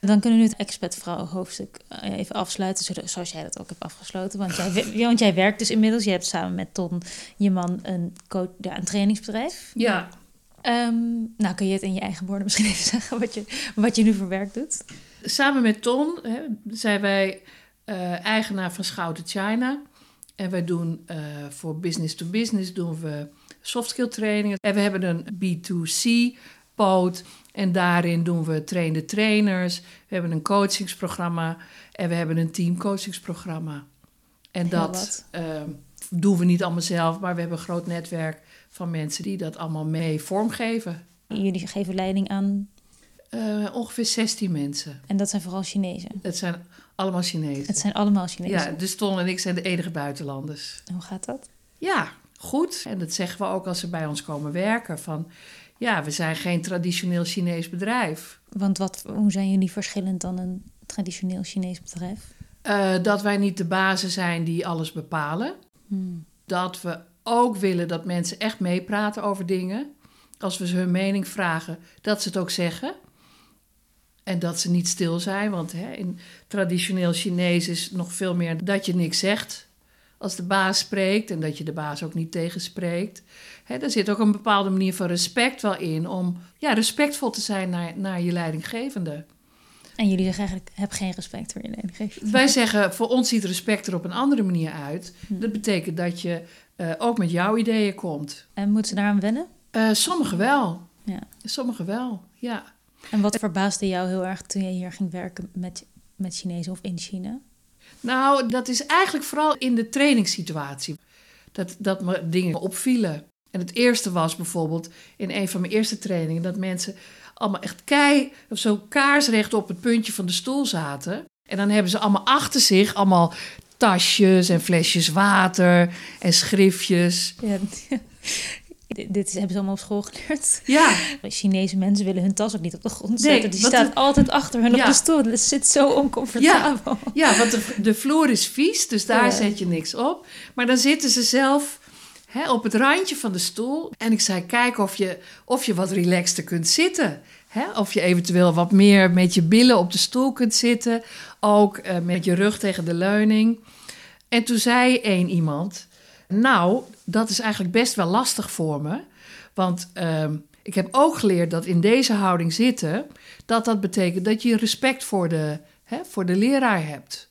Speaker 1: Dan kunnen we nu het expertvrouw hoofdstuk eh, even afsluiten, zoals jij dat ook hebt afgesloten. Want jij, (laughs) want jij werkt dus inmiddels. Je hebt samen met Ton, je man, een, coach, ja, een trainingsbedrijf.
Speaker 2: ja.
Speaker 1: Ehm, nou, kun je het in je eigen woorden misschien (laughs) even zeggen wat je, wat je nu voor werk doet?
Speaker 2: Samen met Ton hè, zijn wij eh, eigenaar van Schouten China. En wij doen eh, voor business to business doen we softskill trainingen. En we hebben een B2C poot. En daarin doen we trainde trainers. We hebben een coachingsprogramma. En we hebben een teamcoachingsprogramma. En dat
Speaker 1: wat.
Speaker 2: eh, doen we niet allemaal zelf. Maar we hebben een groot netwerk van mensen die dat allemaal mee vormgeven.
Speaker 1: Jullie geven leiding aan,
Speaker 2: Eh, ongeveer 16 mensen.
Speaker 1: en dat zijn vooral Chinezen.
Speaker 2: Het zijn allemaal Chinezen.
Speaker 1: Het zijn allemaal Chinezen.
Speaker 2: Ja, dus Ton en ik zijn de enige buitenlanders.
Speaker 1: Hoe gaat dat?
Speaker 2: Ja, goed. En dat zeggen we ook als ze bij ons komen werken. Van, ja, we zijn geen traditioneel Chinees bedrijf.
Speaker 1: Want wat, hoe zijn jullie verschillend dan een traditioneel Chinees bedrijf?
Speaker 2: Eh, dat wij niet de bazen zijn die alles bepalen.
Speaker 1: Hmm.
Speaker 2: Dat we ook willen dat mensen echt meepraten over dingen. Als we ze hun mening vragen, dat ze het ook zeggen. En dat ze niet stil zijn, want hè, in traditioneel Chinees is nog veel meer dat je niks zegt als de baas spreekt en dat je de baas ook niet tegenspreekt. Hè, er zit ook een bepaalde manier van respect wel in om ja, respectvol te zijn naar, naar je leidinggevende.
Speaker 1: En jullie zeggen eigenlijk, heb geen respect voor je leidinggevende.
Speaker 2: Wij zeggen, voor ons ziet respect er op een andere manier uit. Dat betekent dat je eh, ook met jouw ideeën komt.
Speaker 1: En moeten ze daaraan wennen?
Speaker 2: Eh sommigen wel.
Speaker 1: Ja.
Speaker 2: Sommigen wel, ja.
Speaker 1: En wat verbaasde jou heel erg toen je hier ging werken met, met Chinezen of in China?
Speaker 2: Nou, dat is eigenlijk vooral in de trainingssituatie. Dat, dat me dingen opvielen. En het eerste was bijvoorbeeld in een van mijn eerste trainingen... dat mensen allemaal echt kei of zo kaarsrecht op het puntje van de stoel zaten. En dan hebben ze allemaal achter zich allemaal tasjes en flesjes water en schriftjes.
Speaker 1: Ja, (laughs) dit, dit hebben ze allemaal op school geleerd.
Speaker 2: Ja,
Speaker 1: Chinese mensen willen hun tas ook niet op de grond
Speaker 2: Nee,
Speaker 1: zetten. Die staat
Speaker 2: de-
Speaker 1: altijd achter hun
Speaker 2: Ja.
Speaker 1: op de stoel. Het zit zo oncomfortabel.
Speaker 2: Ja, want de, de vloer is vies, dus daar
Speaker 1: Ja.
Speaker 2: zet je niks op. Maar dan zitten ze zelf hè, op het randje van de stoel. En ik zei, kijk of je, of je wat relaxter kunt zitten. Hè? Of je eventueel wat meer met je billen op de stoel kunt zitten. Ook eh, met je rug tegen de leuning. En toen zei één iemand... Nou, dat is eigenlijk best wel lastig voor me. Want ehm, ik heb ook geleerd dat in deze houding zitten... dat dat betekent dat je respect voor de, hè, voor de leraar hebt.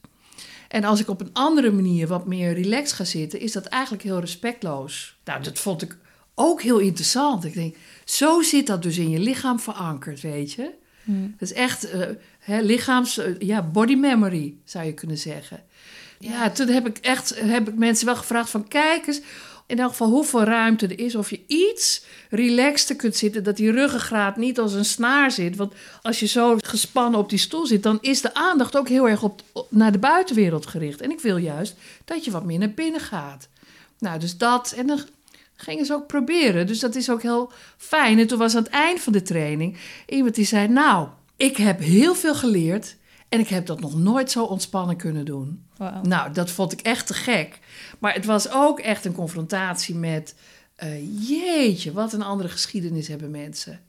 Speaker 2: En als ik op een andere manier wat meer relaxed ga zitten, is dat eigenlijk heel respectloos. Nou, dat vond ik ook heel interessant. Ik denk, zo zit dat dus in je lichaam verankerd, weet je.
Speaker 1: Hmm.
Speaker 2: Dat is echt uh, hè, lichaams, uh, ja, body memory zou je kunnen zeggen. Ja, toen heb ik echt heb ik mensen wel gevraagd van kijk eens in elk geval hoeveel ruimte er is. Of je iets relaxter kunt zitten. Dat die ruggengraat niet als een snaar zit. Want als je zo gespannen op die stoel zit, dan is de aandacht ook heel erg op, op, naar de buitenwereld gericht. En ik wil juist dat je wat meer naar binnen gaat. Nou, dus dat. En dan gingen ze ook proberen. Dus dat is ook heel fijn. En toen was aan het eind van de training iemand die zei: Nou, ik heb heel veel geleerd. En ik heb dat nog nooit zo ontspannen kunnen doen.
Speaker 1: Wow.
Speaker 2: Nou, dat vond ik echt te gek. Maar het was ook echt een confrontatie met... Uh, jeetje, wat een andere geschiedenis hebben mensen.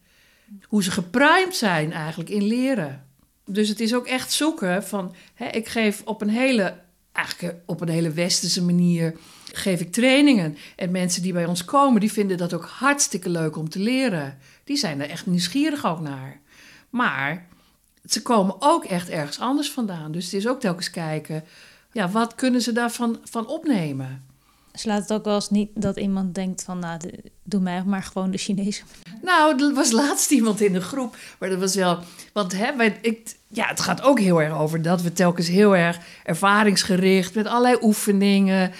Speaker 2: Hoe ze geprimed zijn eigenlijk in leren. Dus het is ook echt zoeken van... Hè, ik geef op een hele, eigenlijk op een hele westerse manier... geef ik trainingen. En mensen die bij ons komen, die vinden dat ook hartstikke leuk om te leren. Die zijn er echt nieuwsgierig ook naar. Maar ze komen ook echt ergens anders vandaan. Dus het is ook telkens kijken, ja, wat kunnen ze daarvan van opnemen?
Speaker 1: Slaat het ook wel eens niet dat iemand denkt van, nou, de, doe mij maar gewoon de Chinese
Speaker 2: Nou, er was laatst iemand in de groep, maar dat was wel, want hè, wij, ik, ja, het gaat ook heel erg over dat we telkens heel erg ervaringsgericht met allerlei oefeningen,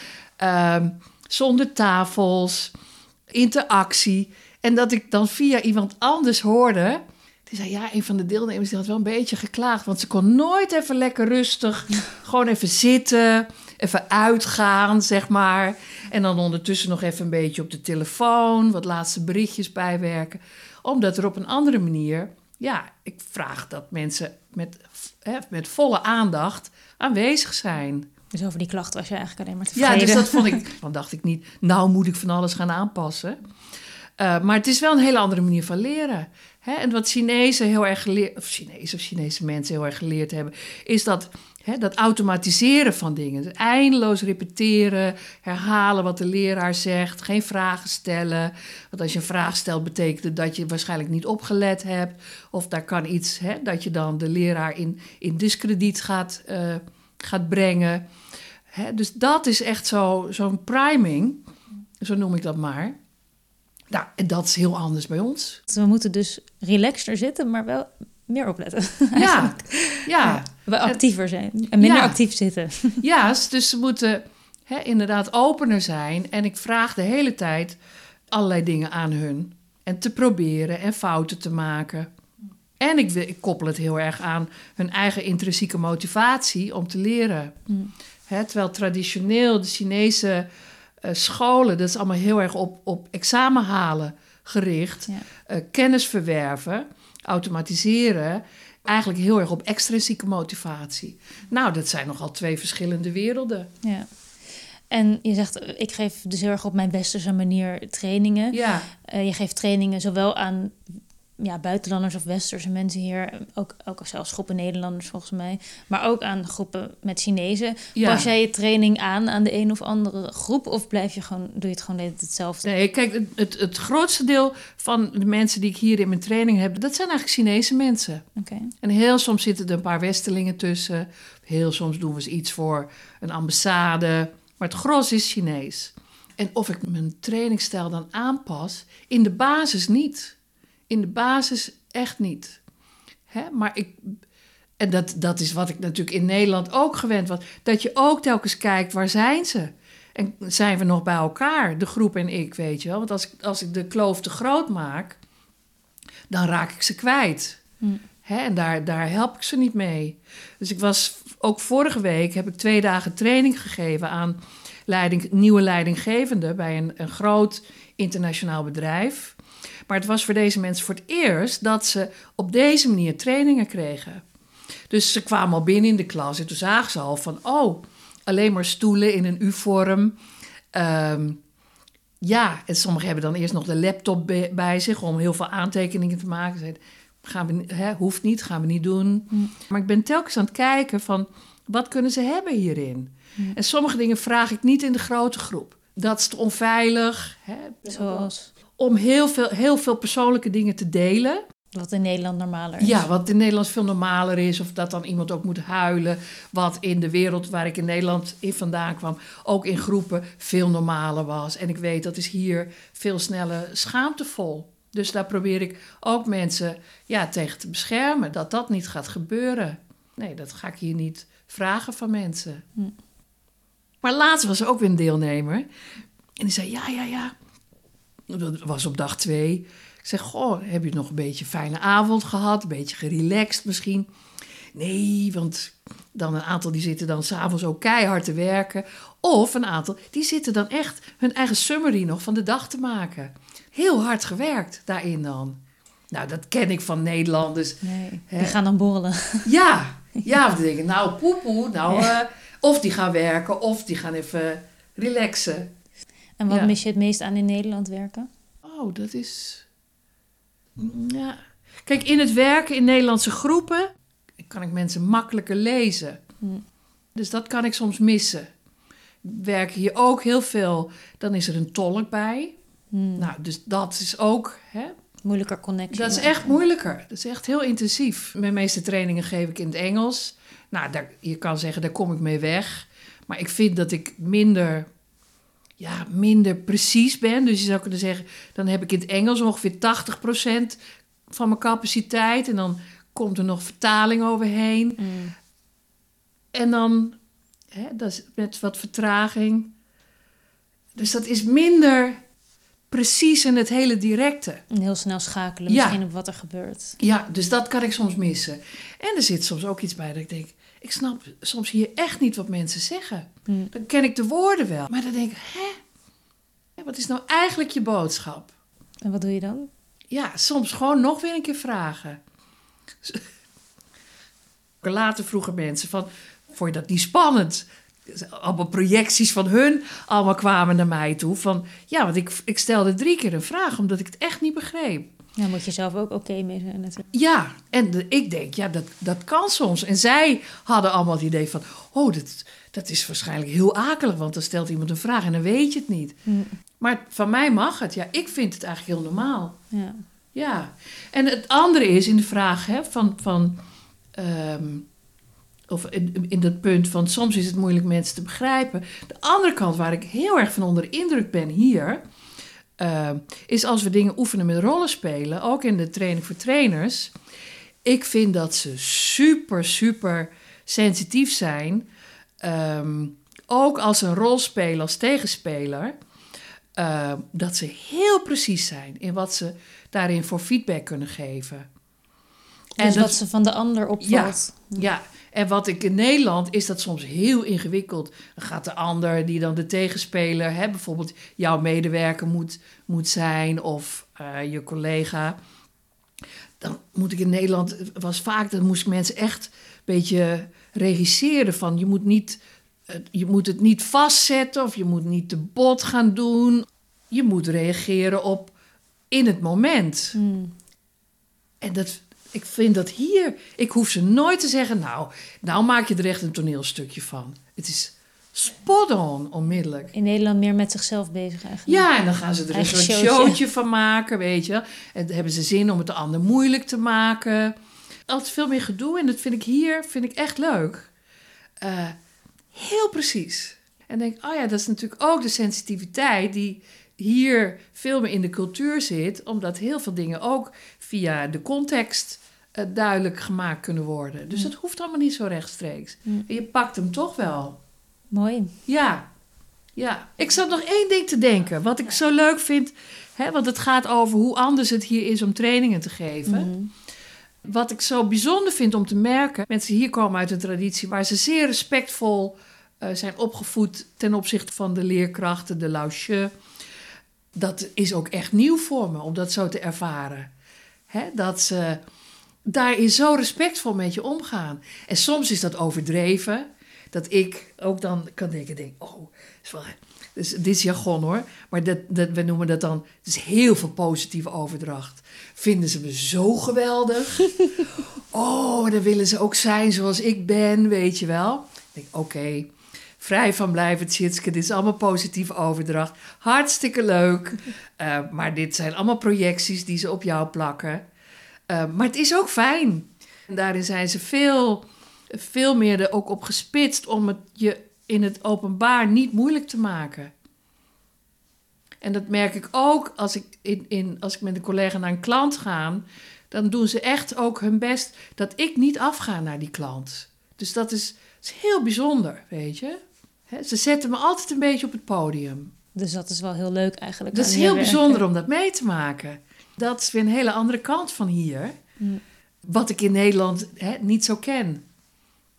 Speaker 2: um, zonder tafels, interactie. En dat ik dan via iemand anders hoorde, die zei, ja, een van de deelnemers die had wel een beetje geklaagd. Want ze kon nooit even lekker rustig, (laughs) gewoon even zitten, even uitgaan, zeg maar. En dan ondertussen nog even een beetje op de telefoon, wat laatste berichtjes bijwerken. Omdat er op een andere manier, ja, ik vraag dat mensen met, hè, met volle aandacht aanwezig zijn.
Speaker 1: Dus over die klacht was je eigenlijk alleen maar tevreden.
Speaker 2: Ja, dus dat vond ik, (laughs) dan dacht ik niet, nou moet ik van alles gaan aanpassen. Uh, maar het is wel een hele andere manier van leren. Hè? En wat Chinezen heel erg geleerd, of Chinezen of Chinese mensen heel erg geleerd hebben, is dat, hè, dat automatiseren van dingen. Dus eindeloos repeteren, herhalen wat de leraar zegt, geen vragen stellen. Want als je een vraag stelt, betekent dat je waarschijnlijk niet opgelet hebt. Of daar kan iets hè, dat je dan de leraar in, in discrediet gaat, uh, gaat brengen. Dus dat is echt zo, zo'n priming, zo noem ik dat maar. Nou, en dat is heel anders bij ons.
Speaker 1: We moeten dus relaxter zitten, maar wel meer opletten. (laughs)
Speaker 2: Ja, ja.
Speaker 1: We actiever zijn en minder
Speaker 2: Ja.
Speaker 1: actief zitten. (laughs)
Speaker 2: Ja, dus ze moeten hè, inderdaad opener zijn. En ik vraag de hele tijd allerlei dingen aan hun. En te proberen en fouten te maken. En ik, ik koppel het heel erg aan hun eigen intrinsieke motivatie om te leren.
Speaker 1: Mm.
Speaker 2: Hè, terwijl traditioneel de Chinese scholen, dat is allemaal heel erg op, op examen halen gericht.
Speaker 1: Ja.
Speaker 2: Eh, kennis verwerven, automatiseren. Eigenlijk heel erg op extrinsieke motivatie. Nou, dat zijn nogal twee verschillende werelden.
Speaker 1: Ja. En je zegt, eh, ik geef dus heel erg op mijn westerse manier trainingen.
Speaker 2: Ja,
Speaker 1: Eh, je geeft trainingen zowel aan ja, buitenlanders of westerse mensen hier, ook, ook zelfs groepen Nederlanders volgens mij, maar ook aan groepen met Chinezen.
Speaker 2: ja.
Speaker 1: Pas jij je training aan aan de een of andere groep of blijf je gewoon, doe je het gewoon hetzelfde?
Speaker 2: Nee, kijk, het, het, het grootste deel van de mensen die ik hier in mijn training heb, dat zijn eigenlijk Chinese mensen.
Speaker 1: Oké.
Speaker 2: En heel soms zitten er een paar Westelingen tussen. Heel soms doen we eens iets voor een ambassade. Maar het gros is Chinees. En of ik mijn trainingsstijl dan aanpas, in de basis niet. In de basis echt niet. Hè? Maar ik. En dat, dat is wat ik natuurlijk in Nederland ook gewend was. Dat je ook telkens kijkt, waar zijn ze? En zijn we nog bij elkaar, de groep en ik, weet je wel? Want als ik, als ik de kloof te groot maak, dan raak ik ze kwijt.
Speaker 1: Hm.
Speaker 2: Hè, en daar, daar help ik ze niet mee. Dus ik was ook vorige week heb ik twee dagen training gegeven aan leiding, nieuwe leidinggevenden bij een, een groot internationaal bedrijf. Maar het was voor deze mensen voor het eerst dat ze op deze manier trainingen kregen. Dus ze kwamen al binnen in de klas en toen zagen ze al van, oh, alleen maar stoelen in een U-vorm. Ehm, ja, en sommigen hebben dan eerst nog de laptop bij, bij zich om heel veel aantekeningen te maken. Ze zeiden, gaan we, niet- hè, hoeft niet, gaan we niet doen.
Speaker 1: Mm.
Speaker 2: Maar ik ben telkens aan het kijken van, wat kunnen ze hebben hierin?
Speaker 1: Mm.
Speaker 2: En sommige dingen vraag ik niet in de grote groep. Dat is te onveilig. Hè?
Speaker 1: Zoals,
Speaker 2: Om heel veel, heel veel persoonlijke dingen te delen.
Speaker 1: Wat in Nederland normaler is.
Speaker 2: Ja, wat in Nederland veel normaler is. Of dat dan iemand ook moet huilen. Wat in de wereld waar ik in Nederland in vandaan kwam, ook in groepen veel normaler was. En ik weet dat is hier veel sneller schaamtevol. Dus daar probeer ik ook mensen ja, tegen te beschermen. Dat dat niet gaat gebeuren. Nee, dat ga ik hier niet vragen van mensen.
Speaker 1: Hm.
Speaker 2: Maar laatst was er ook weer een deelnemer. En die zei, ja, ja, ja. Dat was op dag twee. Ik zeg, goh, heb je nog een beetje een fijne avond gehad? Een beetje gerelaxed misschien? Nee, want dan een aantal die zitten dan s'avonds ook keihard te werken. Of een aantal die zitten dan echt hun eigen summary nog van de dag te maken. Heel hard gewerkt daarin dan. Nou, dat ken ik van Nederlanders.
Speaker 1: Nee, die gaan dan borrelen.
Speaker 2: Ja, (laughs) ja, we denken, nou poepoe, nou, eh, of die gaan werken, of die gaan even relaxen.
Speaker 1: En wat
Speaker 2: Ja.
Speaker 1: mis je het meest aan in Nederland werken?
Speaker 2: Oh, dat is. Ja. Kijk, in het werken in Nederlandse groepen kan ik mensen makkelijker lezen.
Speaker 1: Hm.
Speaker 2: Dus dat kan ik soms missen. Werken hier ook heel veel, dan is er een tolk bij.
Speaker 1: Hm,
Speaker 2: Nou, dus dat is ook. Hè,
Speaker 1: Moeilijker connectie.
Speaker 2: dat is echt moeilijker. Dat is echt heel intensief. Mijn meeste trainingen geef ik in het Engels. Nou, daar, je kan zeggen, daar kom ik mee weg. Maar ik vind dat ik minder, ja, minder precies ben. Dus je zou kunnen zeggen, dan heb ik in het Engels ongeveer 80% van mijn capaciteit. En dan komt er nog vertaling overheen.
Speaker 1: Hm.
Speaker 2: En dan, hè, dat is met wat vertraging. Dus dat is minder precies en het hele directe.
Speaker 1: En heel snel schakelen
Speaker 2: Ja.
Speaker 1: misschien op wat er gebeurt.
Speaker 2: Ja, dus dat kan ik soms missen. En er zit soms ook iets bij dat ik denk... ik snap soms hier echt niet wat mensen zeggen.
Speaker 1: Hm.
Speaker 2: Dan ken ik de woorden wel. Maar dan denk ik, hè? Ja, Wat is nou eigenlijk je boodschap?
Speaker 1: En wat doe je dan?
Speaker 2: Ja, soms gewoon nog weer een keer vragen. (laughs) Later vroegen mensen van... vond je dat niet spannend? Allemaal projecties van hun allemaal kwamen naar mij toe. Van, ja, want ik, ik stelde drie keer een vraag... omdat ik het echt niet begreep.
Speaker 1: Daar moet je zelf ook oké mee zijn natuurlijk.
Speaker 2: Ja, en de- ik denk, ja, dat, dat kan soms. En zij hadden allemaal het idee van, oh, dat, dat is waarschijnlijk heel akelig, want dan stelt iemand een vraag en dan weet je het niet.
Speaker 1: Hm.
Speaker 2: Maar van mij mag het. Ja, ik vind het eigenlijk heel normaal.
Speaker 1: Ja.
Speaker 2: Ja. En het andere is in de vraag hè, van, van ehm, of in, in dat punt van soms is het moeilijk mensen te begrijpen. De andere kant waar ik heel erg van onder de indruk ben hier, ehm, is als we dingen oefenen met rollen spelen, ook in de training voor trainers. Ik vind dat ze super, super sensitief zijn. Ehm, ook als een rol spelen als tegenspeler. ehm, dat ze heel precies zijn in wat ze daarin voor feedback kunnen geven.
Speaker 1: Dus
Speaker 2: dat-
Speaker 1: wat ze van de ander opvalt.
Speaker 2: ja, en wat ik in Nederland is dat soms heel ingewikkeld. Dan gaat de ander, die dan de tegenspeler, hè, bijvoorbeeld jouw medewerker moet, moet zijn of eh, je collega. Dan moet ik in Nederland, was vaak, dan moest ik mensen echt een beetje regisseren van je moet niet, eh, je moet het niet vastzetten of je moet niet te bot gaan doen. Je moet reageren op in het moment.
Speaker 1: Hm.
Speaker 2: En dat, ik vind dat hier, ik hoef ze nooit te zeggen, nou, nou maak je er echt een toneelstukje van. Het is spot on, onmiddellijk.
Speaker 1: In Nederland meer met zichzelf bezig eigenlijk.
Speaker 2: Ja, en dan gaan ze er een soort
Speaker 1: showtje.
Speaker 2: showtje van maken, weet je. En hebben ze zin om het de ander moeilijk te maken. Altijd veel meer gedoe en dat vind ik hier vind ik echt leuk. Eh, heel precies. En denk, oh ja, dat is natuurlijk ook de sensitiviteit die hier veel meer in de cultuur zit, omdat heel veel dingen ook via de context eh, duidelijk gemaakt kunnen worden. Dus dat hoeft allemaal niet zo rechtstreeks.
Speaker 1: Mm.
Speaker 2: Je pakt hem toch wel.
Speaker 1: Mooi.
Speaker 2: Ja, ja. Ik zat nog één ding te denken, wat ik zo leuk vind, hè, want het gaat over hoe anders het hier is om trainingen te geven.
Speaker 1: Mhm.
Speaker 2: Wat ik zo bijzonder vind om te merken, mensen hier komen uit een traditie waar ze zeer respectvol eh, zijn opgevoed ten opzichte van de leerkrachten, de lausje. Dat is ook echt nieuw voor me om dat zo te ervaren. Hè, dat ze daarin zo respectvol met je omgaan. En soms is dat overdreven. Dat ik ook dan kan denken, denk, oh, is wel, dus, dit is jargon hoor. Maar dat, dat, we noemen dat dan, het is heel veel positieve overdracht. Vinden ze me zo geweldig? (laughs) oh, dan willen ze ook zijn zoals ik ben, weet je wel. Ik denk, oké, vrij van blijven, Tjitske. Dit is allemaal positieve overdracht. Hartstikke leuk. (laughs) Eh, maar dit zijn allemaal projecties die ze op jou plakken. Eh, maar het is ook fijn. En daarin zijn ze veel, veel meer er ook op gespitst om het je in het openbaar niet moeilijk te maken. En dat merk ik ook als ik, in, in, als ik met een collega naar een klant ga. Dan doen ze echt ook hun best dat ik niet afga naar die klant. Dus dat is, is heel bijzonder, weet je. Ze zetten me altijd een beetje op het podium.
Speaker 1: Dus dat is wel heel leuk eigenlijk.
Speaker 2: Dat is heel bijzonder om dat mee te maken. Dat is weer een hele andere kant van hier.
Speaker 1: Mm.
Speaker 2: Wat ik in Nederland niet zo ken.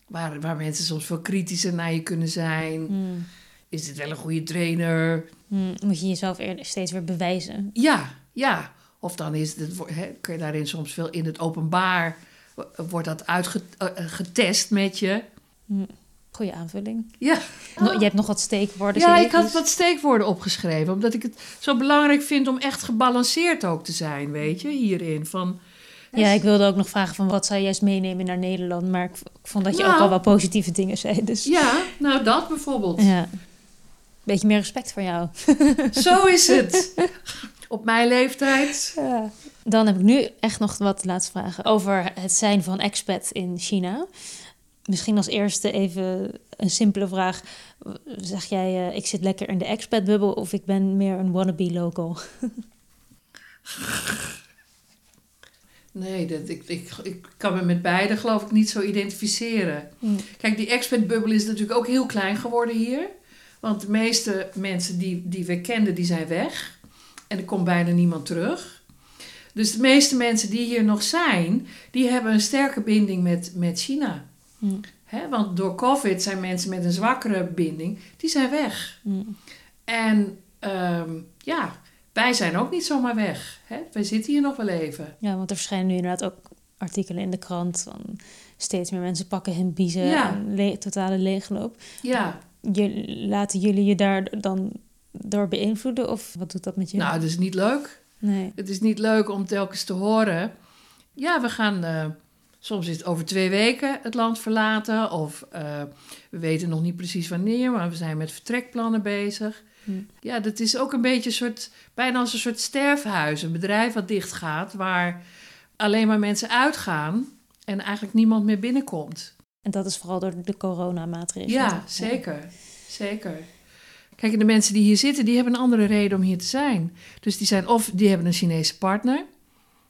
Speaker 2: Waar, waar mensen soms veel kritischer naar je kunnen zijn.
Speaker 1: Mm.
Speaker 2: Is dit wel een goede trainer?
Speaker 1: Mm, Moet je jezelf steeds weer bewijzen.
Speaker 2: Ja, ja. Of dan is het, kun je daarin soms veel in het openbaar... eh, wordt dat uitgetest met je.
Speaker 1: Goeie aanvulling.
Speaker 2: Ja,
Speaker 1: No- Je hebt nog wat steekwoorden.
Speaker 2: ja ik had
Speaker 1: dus-
Speaker 2: wat steekwoorden opgeschreven. Omdat ik het zo belangrijk vind om echt gebalanceerd ook te zijn, weet je, hierin. Van,
Speaker 1: Ja, ik wilde ook nog vragen van wat zou je juist meenemen naar Nederland. Maar ik, vond dat je
Speaker 2: Nou.
Speaker 1: ook al wel positieve dingen zei. Dus
Speaker 2: ja, nou dat bijvoorbeeld.
Speaker 1: ja. Beetje meer respect voor jou. (laughs)
Speaker 2: Zo is het. Op mijn leeftijd.
Speaker 1: Dan heb ik nu echt nog wat te laten vragen over het zijn van expat in China. Misschien als eerste even een simpele vraag. Zeg jij, eh, ik zit lekker in de expat-bubbel of ik ben meer een wannabe local? (laughs)
Speaker 2: Nee, dat, ik, ik, ik kan me met beide geloof ik niet zo identificeren.
Speaker 1: Hmm.
Speaker 2: Kijk, die expertbubbel is natuurlijk ook heel klein geworden hier. Want de meeste mensen die, die we kenden, die zijn weg. En er komt bijna niemand terug. Dus de meeste mensen die hier nog zijn, die hebben een sterke binding met, met China. Hè, want door COVID zijn mensen met een zwakkere binding, die zijn weg.
Speaker 1: Mm.
Speaker 2: En ehm, ja, wij zijn ook niet zomaar weg. Hè? Wij zitten hier nog wel even.
Speaker 1: Ja, want er verschijnen nu inderdaad ook artikelen in de krant van steeds meer mensen pakken hun biezen
Speaker 2: Ja.
Speaker 1: en le- totale leegloop.
Speaker 2: Ja,
Speaker 1: Je, laten jullie je daar dan door beïnvloeden of wat doet dat met je?
Speaker 2: nou, dat is niet leuk.
Speaker 1: nee.
Speaker 2: Het is niet leuk om telkens te horen. Ja, we gaan eh, soms is het over twee weken het land verlaten. Of eh, we weten nog niet precies wanneer, maar we zijn met vertrekplannen bezig.
Speaker 1: Hm.
Speaker 2: Ja, dat is ook een beetje een soort, bijna als een soort sterfhuis. Een bedrijf wat dicht gaat, waar alleen maar mensen uitgaan en eigenlijk niemand meer binnenkomt.
Speaker 1: En dat is vooral door de coronamaatregelen.
Speaker 2: Ja, zeker. Zeker. Kijk, de mensen die hier zitten, die hebben een andere reden om hier te zijn. Dus die zijn of die hebben een Chinese partner,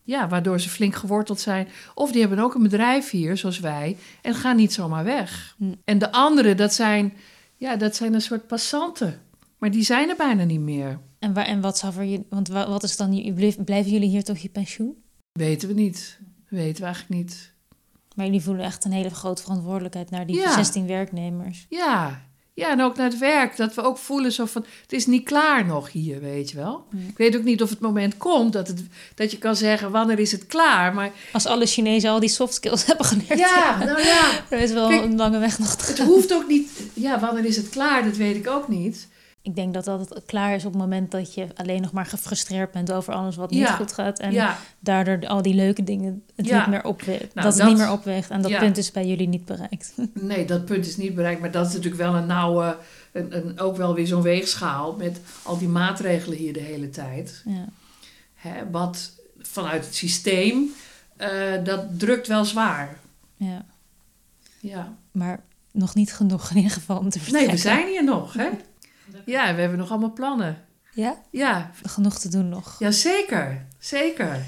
Speaker 2: ja, waardoor ze flink geworteld zijn. Of die hebben ook een bedrijf hier, zoals wij, en gaan niet zomaar weg.
Speaker 1: Hm.
Speaker 2: En de anderen, dat zijn, ja, dat zijn een soort passanten. Maar die zijn er bijna niet meer.
Speaker 1: En, waar, en wat zou voor je, want wa- wat is dan, blijven jullie hier tot je pensioen?
Speaker 2: Weten we niet. Weten we eigenlijk niet.
Speaker 1: Maar jullie voelen echt een hele grote verantwoordelijkheid naar die
Speaker 2: Ja.
Speaker 1: 16 werknemers.
Speaker 2: Ja. Ja, en ook naar het werk. Dat we ook voelen zo van, het is niet klaar nog hier, weet je wel. Ik weet ook niet of het moment komt dat, het, dat je kan zeggen, wanneer is het klaar? Maar
Speaker 1: Als alle Chinezen al die soft skills (laughs) hebben geleerd.
Speaker 2: ja, nou ja, (laughs)
Speaker 1: Er is wel
Speaker 2: Kijk,
Speaker 1: een lange weg nog te
Speaker 2: het
Speaker 1: gaan.
Speaker 2: hoeft ook niet... Ja, wanneer is het klaar? Dat weet ik ook niet.
Speaker 1: Ik denk dat dat klaar is op het moment dat je alleen nog maar gefrustreerd bent over alles wat niet
Speaker 2: Ja.
Speaker 1: goed gaat. En
Speaker 2: ja,
Speaker 1: daardoor al die leuke dingen het
Speaker 2: Ja.
Speaker 1: niet meer opweegt.
Speaker 2: Nou,
Speaker 1: dat het
Speaker 2: dat-
Speaker 1: niet meer opweegt. En dat punt is bij jullie niet bereikt. (laughs)
Speaker 2: nee, dat punt is niet bereikt. Maar dat is natuurlijk wel een nauwe... Een, een, ook wel weer zo'n weegschaal met al die maatregelen hier de hele tijd.
Speaker 1: ja.
Speaker 2: Hè, wat vanuit het systeem, eh, dat drukt wel zwaar.
Speaker 1: ja.
Speaker 2: Ja.
Speaker 1: Maar nog niet genoeg in ieder geval om te
Speaker 2: Nee,
Speaker 1: vertrekken.
Speaker 2: we zijn hier nog, hè? Ja, we hebben nog allemaal plannen.
Speaker 1: Ja?
Speaker 2: Ja,
Speaker 1: Genoeg te doen nog.
Speaker 2: ja zeker. Zeker.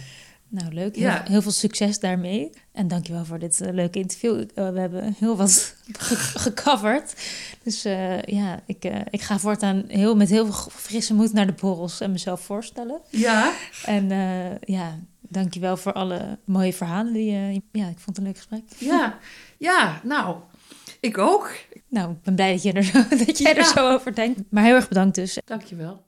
Speaker 1: Nou, leuk. Heel,
Speaker 2: Ja.
Speaker 1: heel veel succes daarmee. En dankjewel voor dit eh, leuke interview. Eh, we hebben heel wat (laughs) ge- gecoverd. Dus eh, ja, ik, ik ga voortaan heel, met heel veel frisse moed naar de borrels en mezelf voorstellen.
Speaker 2: Ja,
Speaker 1: En ja, dankjewel voor alle mooie verhalen. Die, ja, ik vond het een leuk gesprek.
Speaker 2: ja, ja, nou, ik ook.
Speaker 1: Nou, ik ben blij dat, je er zo, (laughs) dat jij er zo over denkt. Maar heel erg bedankt dus.
Speaker 2: Dankjewel.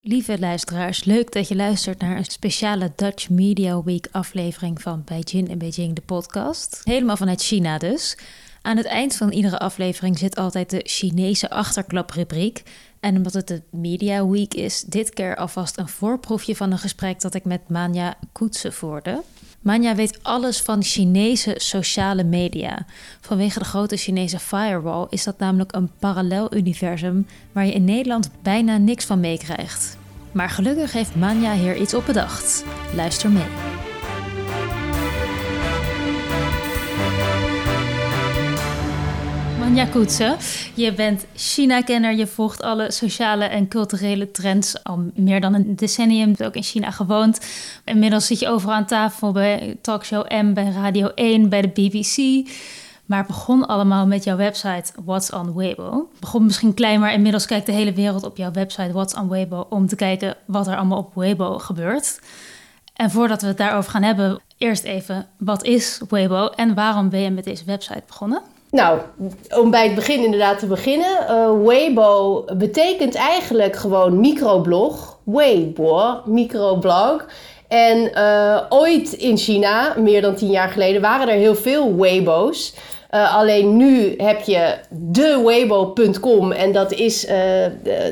Speaker 1: Lieve luisteraars, leuk dat je luistert naar een speciale Dutch Media Week aflevering van Beijing en Beijing de podcast. Helemaal vanuit China dus. Aan het eind van iedere aflevering zit altijd de Chinese achterklaprubriek. En omdat het de Media Week is, dit keer alvast een voorproefje van een gesprek dat ik met Manja Koetsen voerde. Manja weet alles van Chinese sociale media. Vanwege de grote Chinese firewall is dat namelijk een parallel universum waar je in Nederland bijna niks van meekrijgt. Maar gelukkig heeft Manja hier iets op bedacht. Luister mee. Anja Koetsen. Je bent China-kenner, je volgt alle sociale en culturele trends al meer dan een decennium. Ook in China gewoond. Inmiddels zit je overal aan tafel bij Talkshow M, bij Radio 1, bij de BBC. Maar begon allemaal met jouw website What's on Weibo. Begon misschien klein, maar inmiddels kijkt de hele wereld op jouw website What's on Weibo om te kijken wat er allemaal op Weibo gebeurt. En voordat we het daarover gaan hebben, eerst even, wat is Weibo en waarom ben je met deze website begonnen?
Speaker 3: Nou, om bij het begin inderdaad te beginnen. Uh, Weibo betekent eigenlijk gewoon microblog. Weibo, microblog. En uh, ooit in China, meer dan tien jaar geleden, waren er heel veel Weibo's. Uh, alleen nu heb je de Weibo.com en dat is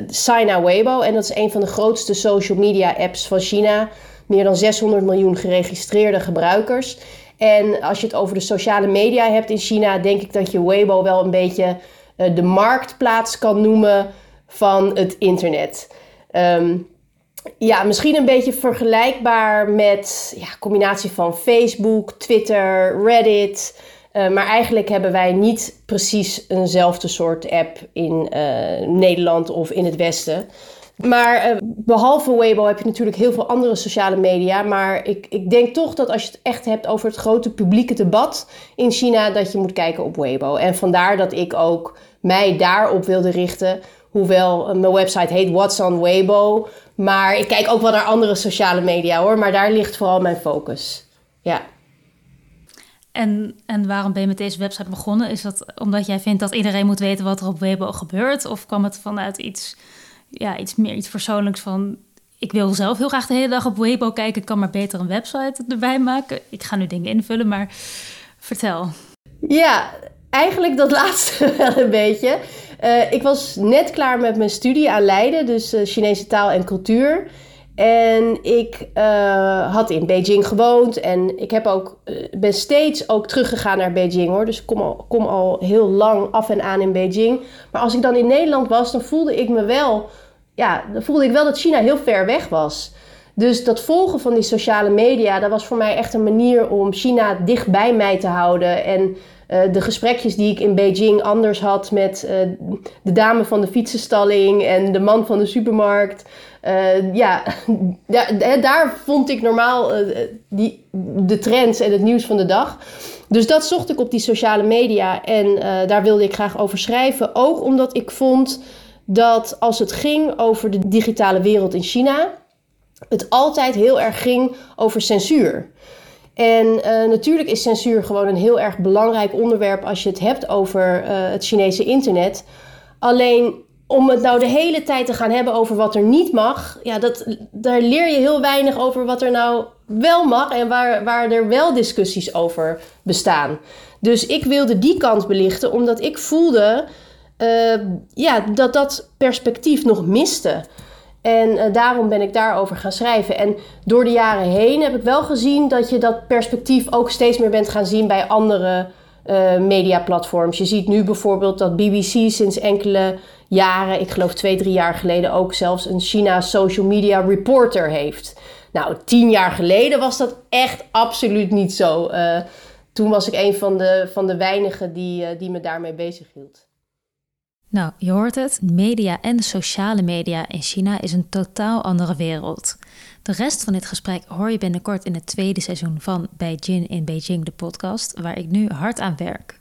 Speaker 3: Sina Weibo. En dat is een van de grootste social media apps van China. Meer dan 600 miljoen geregistreerde gebruikers. En als je het over de sociale media hebt in China, denk ik dat je Weibo wel een beetje uh, de marktplaats kan noemen van het internet. Um, ja, misschien een beetje vergelijkbaar met ja, combinatie van Facebook, Twitter, Reddit. Uh, maar eigenlijk hebben wij niet precies eenzelfde soort app in uh, Nederland of in het Westen. Maar uh, behalve Weibo heb je natuurlijk heel veel andere sociale media. Maar ik, ik denk toch dat als je het echt hebt over het grote publieke debat in China, dat je moet kijken op Weibo. En vandaar dat ik ook mij daarop wilde richten. Hoewel mijn website heet What's on Weibo. Maar ik kijk ook wel naar andere sociale media hoor. Maar daar ligt vooral mijn focus. Ja.
Speaker 1: En, en waarom ben je met deze website begonnen? Is dat omdat jij vindt dat iedereen moet weten wat er op Weibo gebeurt? Of kwam het vanuit iets, ja, iets meer iets persoonlijks van... ik wil zelf heel graag de hele dag op Weibo kijken... ik kan maar beter een website erbij maken. Ik ga nu dingen invullen, maar vertel.
Speaker 3: Ja, eigenlijk dat (laughs) laatste wel een beetje. Uh, ik was net klaar met mijn studie aan Leiden, dus uh, Chinese taal en cultuur... En ik uh, had in Beijing gewoond en ik heb ook, ben steeds ook teruggegaan naar Beijing hoor. Dus ik kom al, kom al heel lang af en aan in Beijing. Maar als ik dan in Nederland was, dan voelde ik me wel, ja, dan voelde ik wel dat China heel ver weg was. Dus dat volgen van die sociale media, dat was voor mij echt een manier om China dicht bij mij te houden. En uh, de gesprekjes die ik in Beijing anders had met uh, de dame van de fietsenstalling en de man van de supermarkt. Uh, ja, (laughs) daar, daar vond ik normaal die, de trends en het nieuws van de dag. Dus dat zocht ik op die sociale media en daar wilde ik graag over schrijven. Ook omdat ik vond dat als het ging over de digitale wereld in China, het altijd heel erg ging over censuur. En uh, natuurlijk is censuur gewoon een heel erg belangrijk onderwerp als je het hebt over uh, het Chinese internet. Alleen om het nou de hele tijd te gaan hebben over wat er niet mag, ja, dat, daar leer je heel weinig over wat er nou wel mag en waar, waar er wel discussies over bestaan. Dus ik wilde die kant belichten, omdat ik voelde uh, ja, dat dat perspectief nog miste. En uh, daarom ben ik daarover gaan schrijven. En door de jaren heen heb ik wel gezien dat je dat perspectief ook steeds meer bent gaan zien bij andere uh, mediaplatforms. Je ziet nu bijvoorbeeld dat BBC sinds enkele jaren, ik geloof twee, drie jaar geleden ook zelfs een China social media reporter heeft. Nou, tien jaar geleden was dat echt absoluut niet zo. Uh, toen was ik een van de, van de weinigen die, die me daarmee bezig hield.
Speaker 1: Nou, je hoort het, media en sociale media in China is een totaal andere wereld. De rest van dit gesprek hoor je binnenkort in het tweede seizoen van Beijing in Beijing, de podcast, waar ik nu hard aan werk.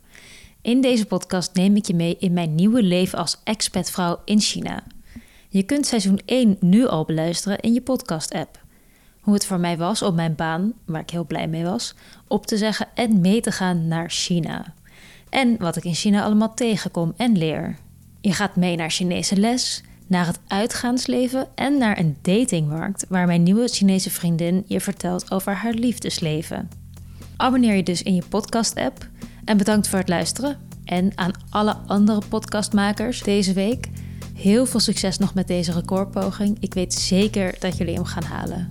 Speaker 1: In deze podcast neem ik je mee in mijn nieuwe leven als expatvrouw in China. Je kunt seizoen 1 nu al beluisteren in je podcast-app. Hoe het voor mij was om mijn baan, waar ik heel blij mee was, op te zeggen en mee te gaan naar China. En wat ik in China allemaal tegenkom en leer. Je gaat mee naar Chinese les, naar het uitgaansleven en naar een datingmarkt waar mijn nieuwe Chinese vriendin je vertelt over haar liefdesleven. Abonneer je dus in je podcast-app en bedankt voor het luisteren. En aan alle andere podcastmakers deze week, heel veel succes nog met deze recordpoging. Ik weet zeker dat jullie hem gaan halen.